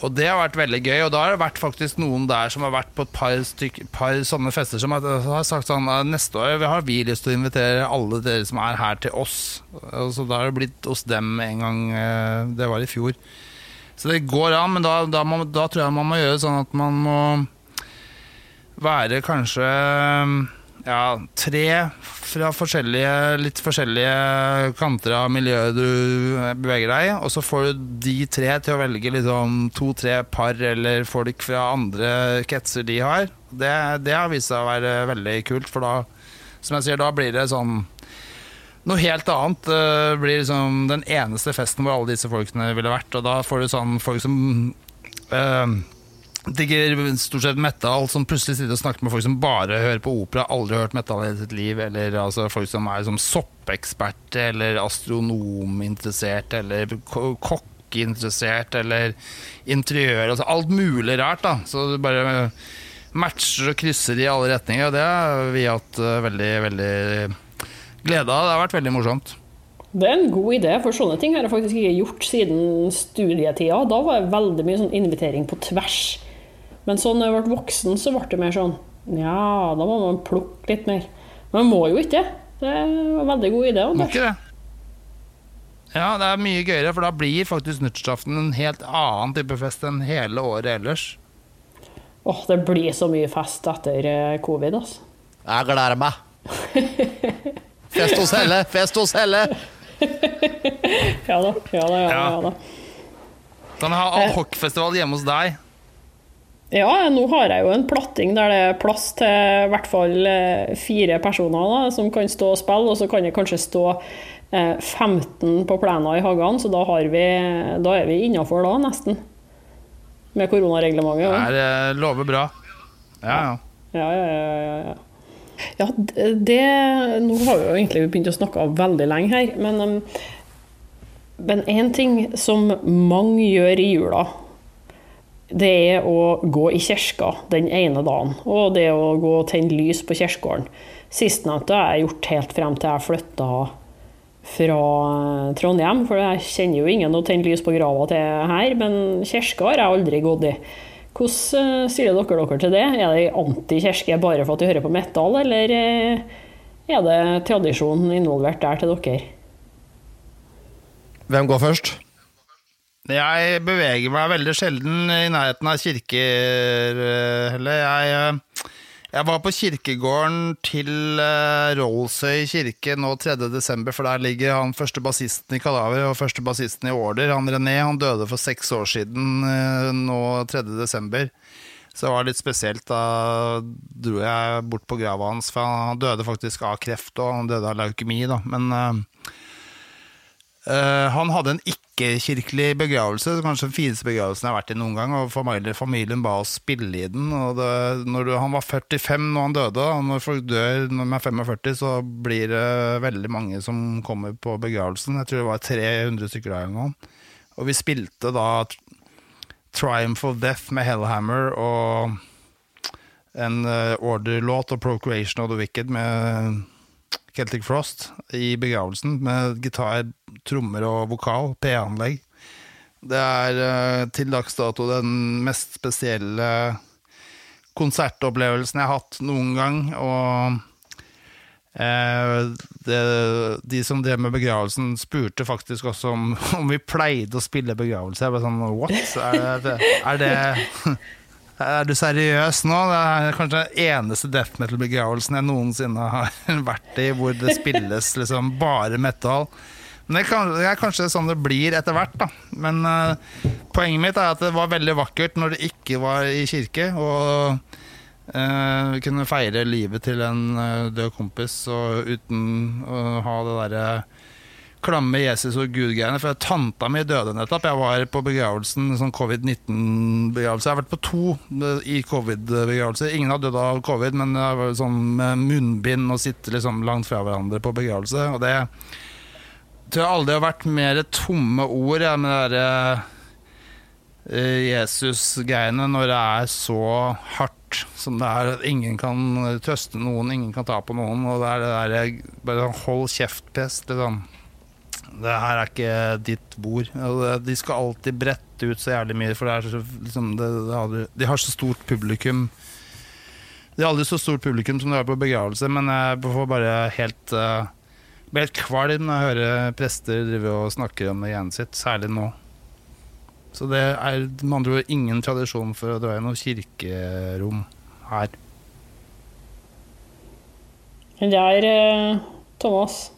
Og det har vært veldig gøy. Og da har det vært faktisk noen der som har vært på et par, styk, par sånne fester som har, sagt sånn Neste år har vi lyst til å invitere alle dere som er her, til oss. Og så da har det blitt hos dem en gang. Eh, det var i fjor. Så det går an, men da, da, må, da tror jeg man må gjøre sånn at man må være kanskje ja, tre fra forskjellige, litt forskjellige kanter av miljøet du beveger deg i. Og så får du de tre til å velge liksom to-tre par eller folk fra andre kretser de har. Det, det har vist seg å være veldig kult, for da, som jeg sier, da blir det sånn noe helt annet. Det blir liksom den eneste festen hvor alle disse folkene ville vært. Og da får du sånn folk som øh, digger stort sett metal, som plutselig sitter og snakker med folk som bare hører på opera, aldri hørt metal i sitt liv, eller altså, folk som er som soppeksperte, eller astronominteressert, eller kokkeinteressert, eller interiør altså Alt mulig rart, da. Så du bare matcher og krysser i alle retninger, og det har vi hatt uh, veldig, veldig glede av. Det har vært veldig morsomt. Det er en god idé, for sånne ting har jeg faktisk ikke gjort siden studietida. Da var det veldig mye sånn invitering på tvers. Men så når jeg ble voksen, så ble det mer sånn Ja, da må man plukke litt mer. Men man må jo ikke. Det er en veldig god idé. Må ikke det. Ja, det er mye gøyere, for da blir faktisk nyttårsaften en helt annen type fest enn hele året ellers. Åh, oh, det blir så mye fest etter eh, covid, altså. Jeg gleder meg. fest hos Helle! Fest hos Helle! ja da. Ja da. Ja, ja. da. Kan ha adhoc-festival hjemme hos deg. Ja, nå har jeg jo en platting der det er plass til i hvert fall eh, fire personer da, som kan stå og spille, og så kan det kanskje stå 15 eh, på plena i hagen, så da, vi, da er vi innafor da, nesten. Med koronareglementet. Ja. Det lover bra. Ja, ja. Ja, ja, ja, ja. ja det, Nå har vi jo egentlig begynt å snakke veldig lenge her, men men én ting som mange gjør i jula, det er å gå i kirka den ene dagen, og det å gå og tenne lys på kirkegården. Sistnevnte har jeg gjort helt frem til jeg flytta fra Trondheim, for jeg kjenner jo ingen å tenne lys på grava til her, men kirka har jeg aldri gått i. Hvordan stiller dere dere til det? Er det anti-kirke bare for at de hører på metal, eller er det tradisjonen involvert der til dere? Hvem går først? Jeg beveger meg veldig sjelden i nærheten av kirker, heller. Jeg, eh, jeg var på kirkegården til eh, Rollsøy kirke nå 3.12., for der ligger han første bassisten i Kadaver og første bassisten i Order. Han René han døde for seks år siden eh, nå 3.12. Så det var litt spesielt. Da dro jeg bort på grava hans, for han døde faktisk av kreft, og han døde av leukemi, da. Men Uh, han hadde en ikke-kirkelig begravelse, kanskje den fineste begravelsen jeg har vært i noen gang. og Familien, ba oss spille i den. og det, du, Han var 45 når han døde, og når folk dør når de er 45, så blir det veldig mange som kommer på begravelsen. Jeg tror det var 300 stykker der en. Og vi spilte da Triumph of Death med Hellhammer og en uh, Order-låt og Procreation of the Wicked med Celtic Frost i begravelsen, med gitar, trommer og vokal, P-anlegg. Det er uh, til dags dato den mest spesielle konsertopplevelsen jeg har hatt noen gang. Og eh, det, de som drev med begravelsen, spurte faktisk også om, om vi pleide å spille begravelse. Jeg ble sånn what? Er det, er det er du seriøs nå? Det er kanskje den eneste death metal-begravelsen jeg noensinne har vært i, hvor det spilles liksom bare metal. Det, er kanskje sånn det blir etter hvert, da. Men uh, poenget mitt er at det var veldig vakkert når det ikke var i kirke. Og uh, kunne feire livet til en uh, død kompis og uten å ha det derre klamme Jesus og Gud-greiene. For tanta mi døde nettopp. Jeg var på begravelsen, sånn covid-19-begravelse. Jeg har vært på to i covid-begravelser. Ingen har dødd av covid, men det var sånn med munnbind og sitte liksom langt fra hverandre på begravelse. Og det tror jeg aldri har vært mer tomme ord ja, med derre uh, Jesus-greiene når det er så hardt som det er. At Ingen kan trøste noen, ingen kan ta på noen. Og det er det derre bare sånn hold kjeft-pest. Liksom det her er ikke ditt bord. De skal alltid brette ut så jævlig mye, for det er så, liksom, det, det de har så stort publikum. De har aldri så stort publikum som de har på begravelse, men jeg får bare helt uh, blir helt kvalm når jeg hører prester drive og snakke om det greiene sitt, særlig nå. Så det er med andre ord ingen tradisjon for å dra i noe kirkerom her. Det er uh, Thomas.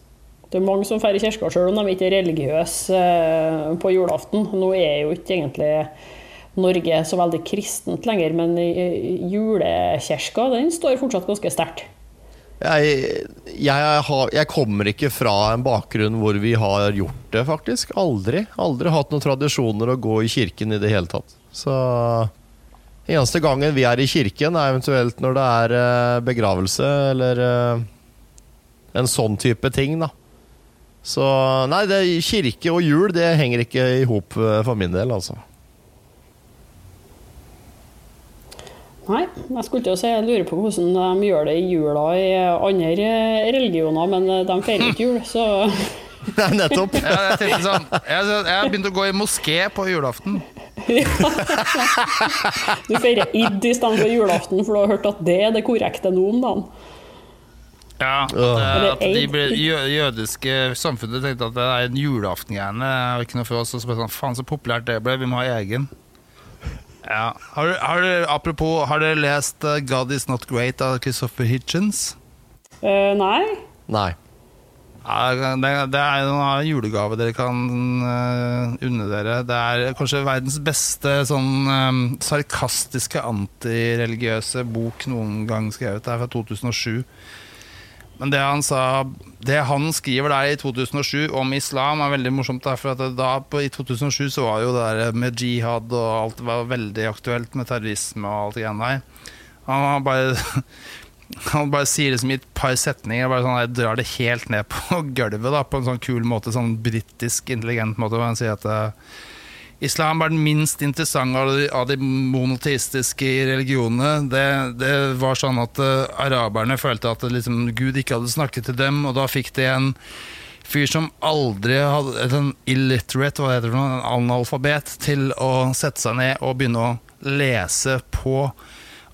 Det er mange som feirer i kirka sjøl om de ikke er religiøse eh, på julaften. Nå er jo ikke egentlig Norge så veldig kristent lenger, men julekirka den står fortsatt ganske sterkt. Jeg, jeg, har, jeg, kommer ikke fra en bakgrunn hvor vi har gjort det, faktisk. Aldri. Aldri hatt noen tradisjoner å gå i kirken i det hele tatt. Så eneste gangen vi er i kirken, er eventuelt når det er eh, begravelse eller eh, en sånn type ting, da. Så nei, det, kirke og jul det henger ikke i hop eh, for min del, altså. Nei, jeg skulle til å si jeg lurer på hvordan de gjør det i jula i andre religioner, men eh, de feirer ikke jul, så Nei, nettopp. Ja, jeg, sånn, jeg, har begynt å gå i moské på julaften. du feirer id i stedet for julaften, for du har hørt at det er det korrekte nå om dagen. Ja, at, at de jødiske samfunnet tenkte at det er en julaftengreiene ikke noe for oss. Og så sånn, faen så populært det ble, vi må ha egen. Ja. Har, har, apropos, har dere lest uh, 'God Is Not Great' av Christopher Hitchens? Uh, nei. Nei. Ja, det, det, er en julegave dere kan uh, unne dere. Det er kanskje verdens beste sånn um, sarkastiske antireligiøse bok noen gang skrevet. Det er fra 2007. Men det han sa Det han skriver der i 2007 om islam, er veldig morsomt. For da, på, I 2007 så var jo det der med jihad og alt var veldig aktuelt med terrorisme og alt det greiene der. Han bare han bare sier det som i et par setninger. Bare sånn, jeg drar det helt ned på gulvet da, på en sånn kul måte. Sånn britisk intelligent måte. Han sier at Islam er den minst interessante av de, av de monoteistiske religionene. Det, det, var sånn at uh, araberne følte at liksom, Gud ikke hadde snakket til dem, og da fikk de en fyr som aldri hadde en illiterate, hva heter det, en analfabet, til å sette seg ned og begynne å lese på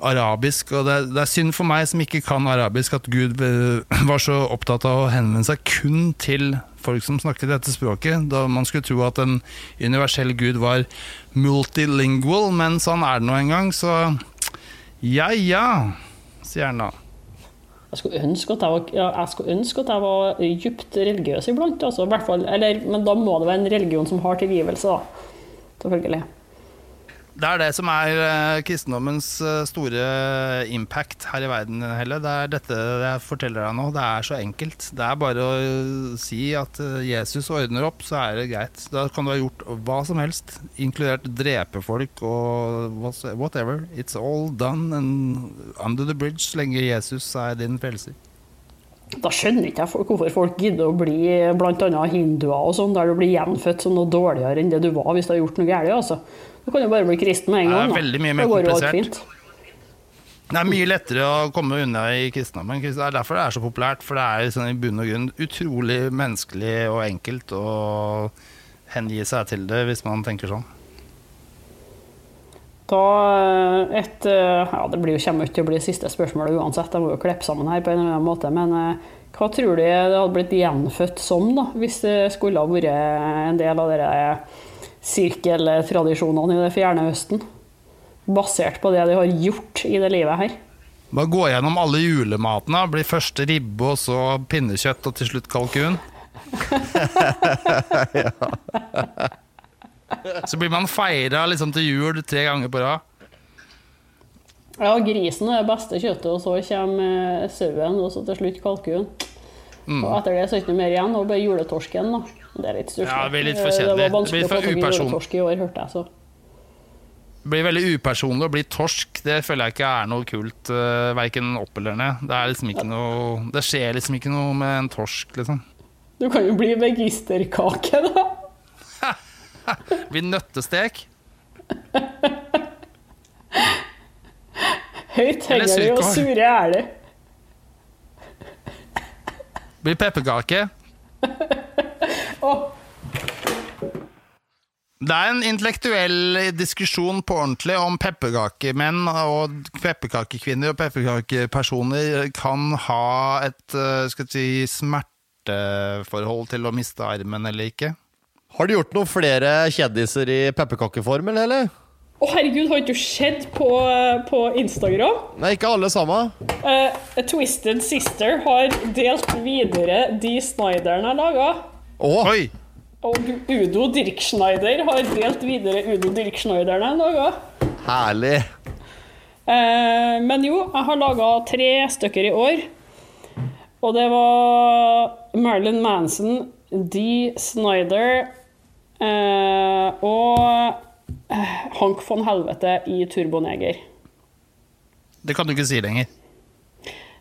arabisk. Og det, det, er synd for meg som ikke kan arabisk, at Gud eh, var så opptatt av å henvende seg kun til folk som snakket dette språket. Da man skulle tro at en universell Gud var multilingual, men sånn er det nå engang. så ja ja, sier han da. Jeg skulle ønske at jeg var, jeg ønske at jeg var dypt religiøs iblant. Altså, fall, eller, men da må det være en religion som har tilgivelse, da. Selvfølgelig. Det er det som er uh, kristendommens uh, store impact her i verden, Helle. Det er dette jeg forteller deg nå. Det er så enkelt. Det er bare å uh, si at Jesus ordner opp, så er det greit. Da kan du ha gjort hva som helst, inkludert drepe folk og whatever. It's all done and under the bridge, så lenge Jesus er din frelser. Da skjønner ikke jeg hvorfor folk gidder å bli bl.a. hinduer og sånn, der du blir gjenfødt som noe dårligere enn det du var hvis du har gjort noe galt. Altså. Du kan jo bare bli kristen med en gang. Det er veldig mye mer komplisert. Det er mye lettere å komme unna i kristendommen. Det er derfor det er så populært. For det er liksom i bunn og grunn utrolig menneskelig og enkelt å hengi seg til det, hvis man tenker sånn. Da eh, et eh, Ja, det blir jo kommer ikke til å bli siste spørsmål uansett, jeg må jo klippe sammen her på en eller annen måte. Men eh, hva tror du det hadde blitt gjenfødt som, da, hvis det skulle ha vært en del av dere sirkeltradisjonene i det fjerne Østen? Basert på det de har gjort i det livet her. Bare gå gjennom alle julematene. Blir først ribbe, og så pinnekjøtt, og til slutt kalkun. Så blir man feira liksom til jul tre ganger på rad. Ja, grisen er det beste kjøttet, og så kommer eh, sauen, og så til slutt kalkun. Mm. Og etter det så er det ikke noe mer igjen, og bare juletorsken. da. Det er litt stusslig. Ja, det blir litt for kjedelig. Det var vanskelig å få tak i juletorsk i år, hørte jeg. så. Det blir veldig upersonlig å bli torsk. Det føler jeg ikke er noe kult, uh, eh, verken opp eller ned. Det, liksom noe, det skjer liksom ikke noe med en torsk, liksom. Du kan jo bli vegisterkake, da. Blir nøttestek. Høyt hengende og sure er du Blir pepperkake. oh. Det er en intellektuell diskusjon på ordentlig om pepperkakemenn og pepperkakekvinner og pepperkakepersoner kan ha et eh, skal si, smerteforhold til å miste armen eller ikke. Har du gjort noen flere kjendiser i pepperkakeform, eller? Å, oh, herregud, har ikke du sett på, på, Instagram? Nei, ikke alle sammen. Uh, Twisted Sister har delt videre de Snyderen har laga. Oh. Oi! Og Udo Dirkschneider har delt videre Udo Dirkschneiderne en dag òg. Herlig. Eh, men jo, jeg har laga tre stykker i år. Og det var Marilyn Manson, Dee Snyder eh, og Hank von Helvete i Turboneger. Det kan du ikke si lenger.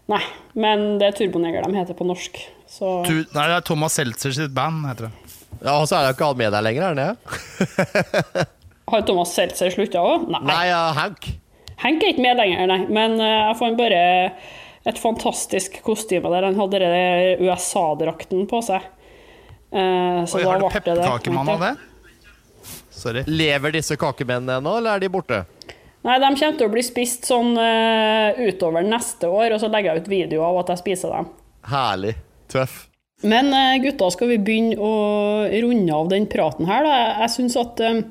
Nei, men det er Turboneger de heter på norsk. Så... Tu nei, det er Thomas Seltzer sitt band, heter det. Ja, Og så er det ikke han med deg lenger, er han det? Har Thomas Seltzer slutta òg? Nei. nei ja, Hank. Hank er ikke med lenger, nei. Men uh, jeg fant bare et fantastisk kostyme der han hadde USA-drakten på seg. Uh, så Oi, da har du pepperkakemann av det? Sorry. Lever disse kakemennene ennå, eller er de borte? Nei, de kommer til å bli spist sånn uh, utover neste år, og så legger jeg ut video av at jeg spiser dem. Herlig. Tøff. Men uh, gutta, skal vi begynne å runde av den praten her? Da? Jeg syns at um,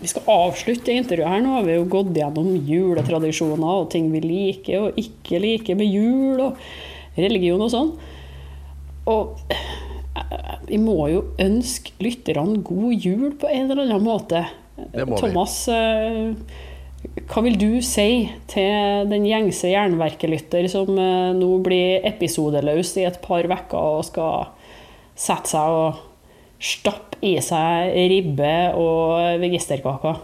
vi skal avslutte det intervjuet her. Nå har vi jo gått gjennom juletradisjoner og ting vi liker og ikke liker med jul, og religion og sånn. Og vi må jo ønske lytterne god jul på en eller annen måte. Thomas, vi. Hva vil du si til den gjengse jernverkelytter som eh, nå blir episodeløs i et par uker og skal sette seg og stappe i seg ribbe og vegisterkaker?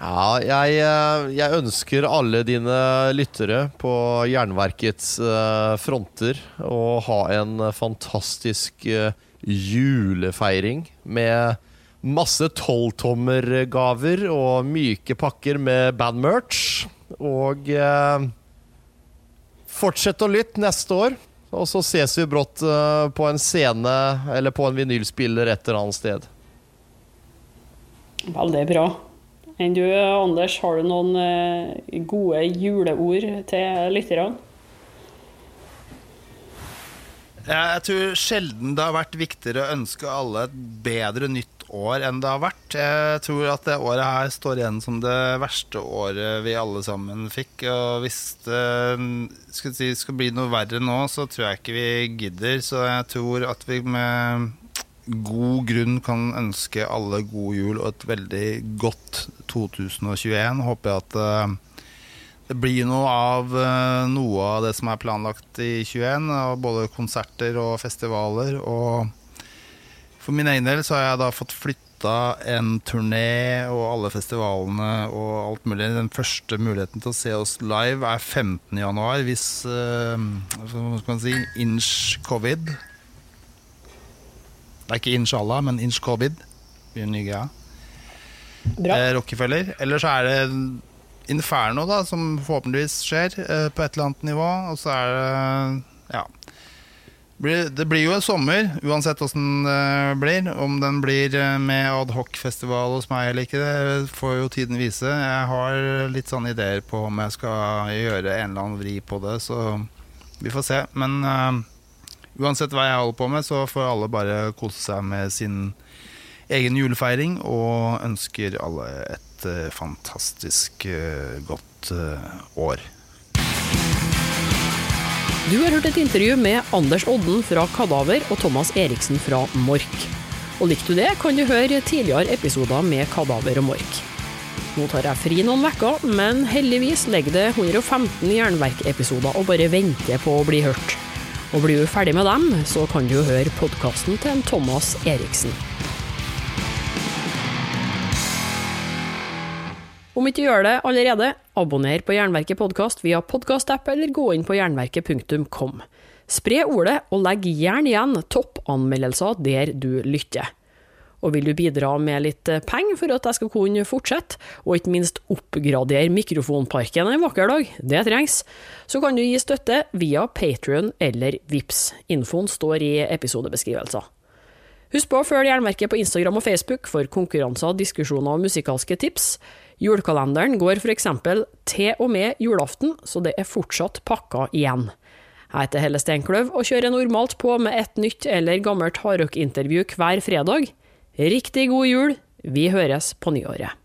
Ja, jeg, eh, jeg, ønsker alle dine lyttere på Jernverkets eh, fronter å ha en fantastisk julefeiring med masse tolvtommergaver og myke pakker med bandmerch. Og eh, fortsett å lytte neste år. Og så ses vi brått eh, på en scene eller på en vinylspiller et eller annet sted. Veldig bra. Enn du, Anders, har du noen eh, gode juleord til lytterne? Jeg tror sjelden det har vært viktigere å ønske alle et bedre nytt år enn det har vært. Jeg tror at det året her står igjen som det verste året vi alle sammen fikk. Og hvis det si, skal bli noe verre nå, så tror jeg ikke vi gidder. Så jeg tror at vi med god grunn kan ønske alle god jul og et veldig godt 2021. Håper jeg at eh, det blir noe av uh, noe av det som er planlagt i 21, av både konserter og festivaler. Og for min egen del så har jeg da fått flytta en turné og alle festivalene og alt mulig. Den første muligheten til å se oss live er 15.1, hvis uh, hva skal man si inch covid. Det er ikke inshallah, men inch covid. Blir en ny greie. Eh, Rockefeller. Eller så er det Inferno, da, som forhåpentligvis skjer eh, på et eller annet nivå. Og så er det Ja. Det blir jo en sommer, uansett åssen det blir. Om den blir eh, med adhocfestival hos meg eller ikke, det får jo tiden vise. Jeg har litt sånne ideer på om jeg skal gjøre en eller annen vri på det, så vi får se. Men uh, uansett hva jeg holder på med, så får alle bare kose seg med sin egen julefeiring, og ønsker alle et Eh, fantastisk eh, godt eh, år. Du har hørt et intervju med Anders Odden fra Kadaver og Thomas Eriksen fra Mork. Og likte du det, kan du høre tidligere episoder med Kadaver og Mork. Nå tar jeg fri noen uker, men heldigvis ligger det 115 Jernverk-episoder og bare venter på å bli hørt. Og blir du ferdig med dem, så kan du høre podkasten til Thomas Eriksen. Om ikke gjør det allerede, abonner på Jernverket podkast via podkastapp eller gå inn på jernverket.kom. Spre ordet, og legg gjerne igjen toppanmeldelser der du lytter. Og vil du bidra med litt penger for at jeg skal kunne fortsette, og ikke minst oppgradere mikrofonparken en vakker dag, det trengs, så kan du gi støtte via Patrion eller VIPS. Infoen står i episodebeskrivelser. Husk på å følge Jernverket på Instagram og Facebook for konkurranser, diskusjoner og musikalske tips. Julekalenderen går f.eks. til og med julaften, så det er fortsatt pakka igjen. Jeg heter Helle Steinkløv og kjører normalt på med et nytt eller gammelt hardrockintervju hver fredag. Riktig god jul, vi høres på nyåret.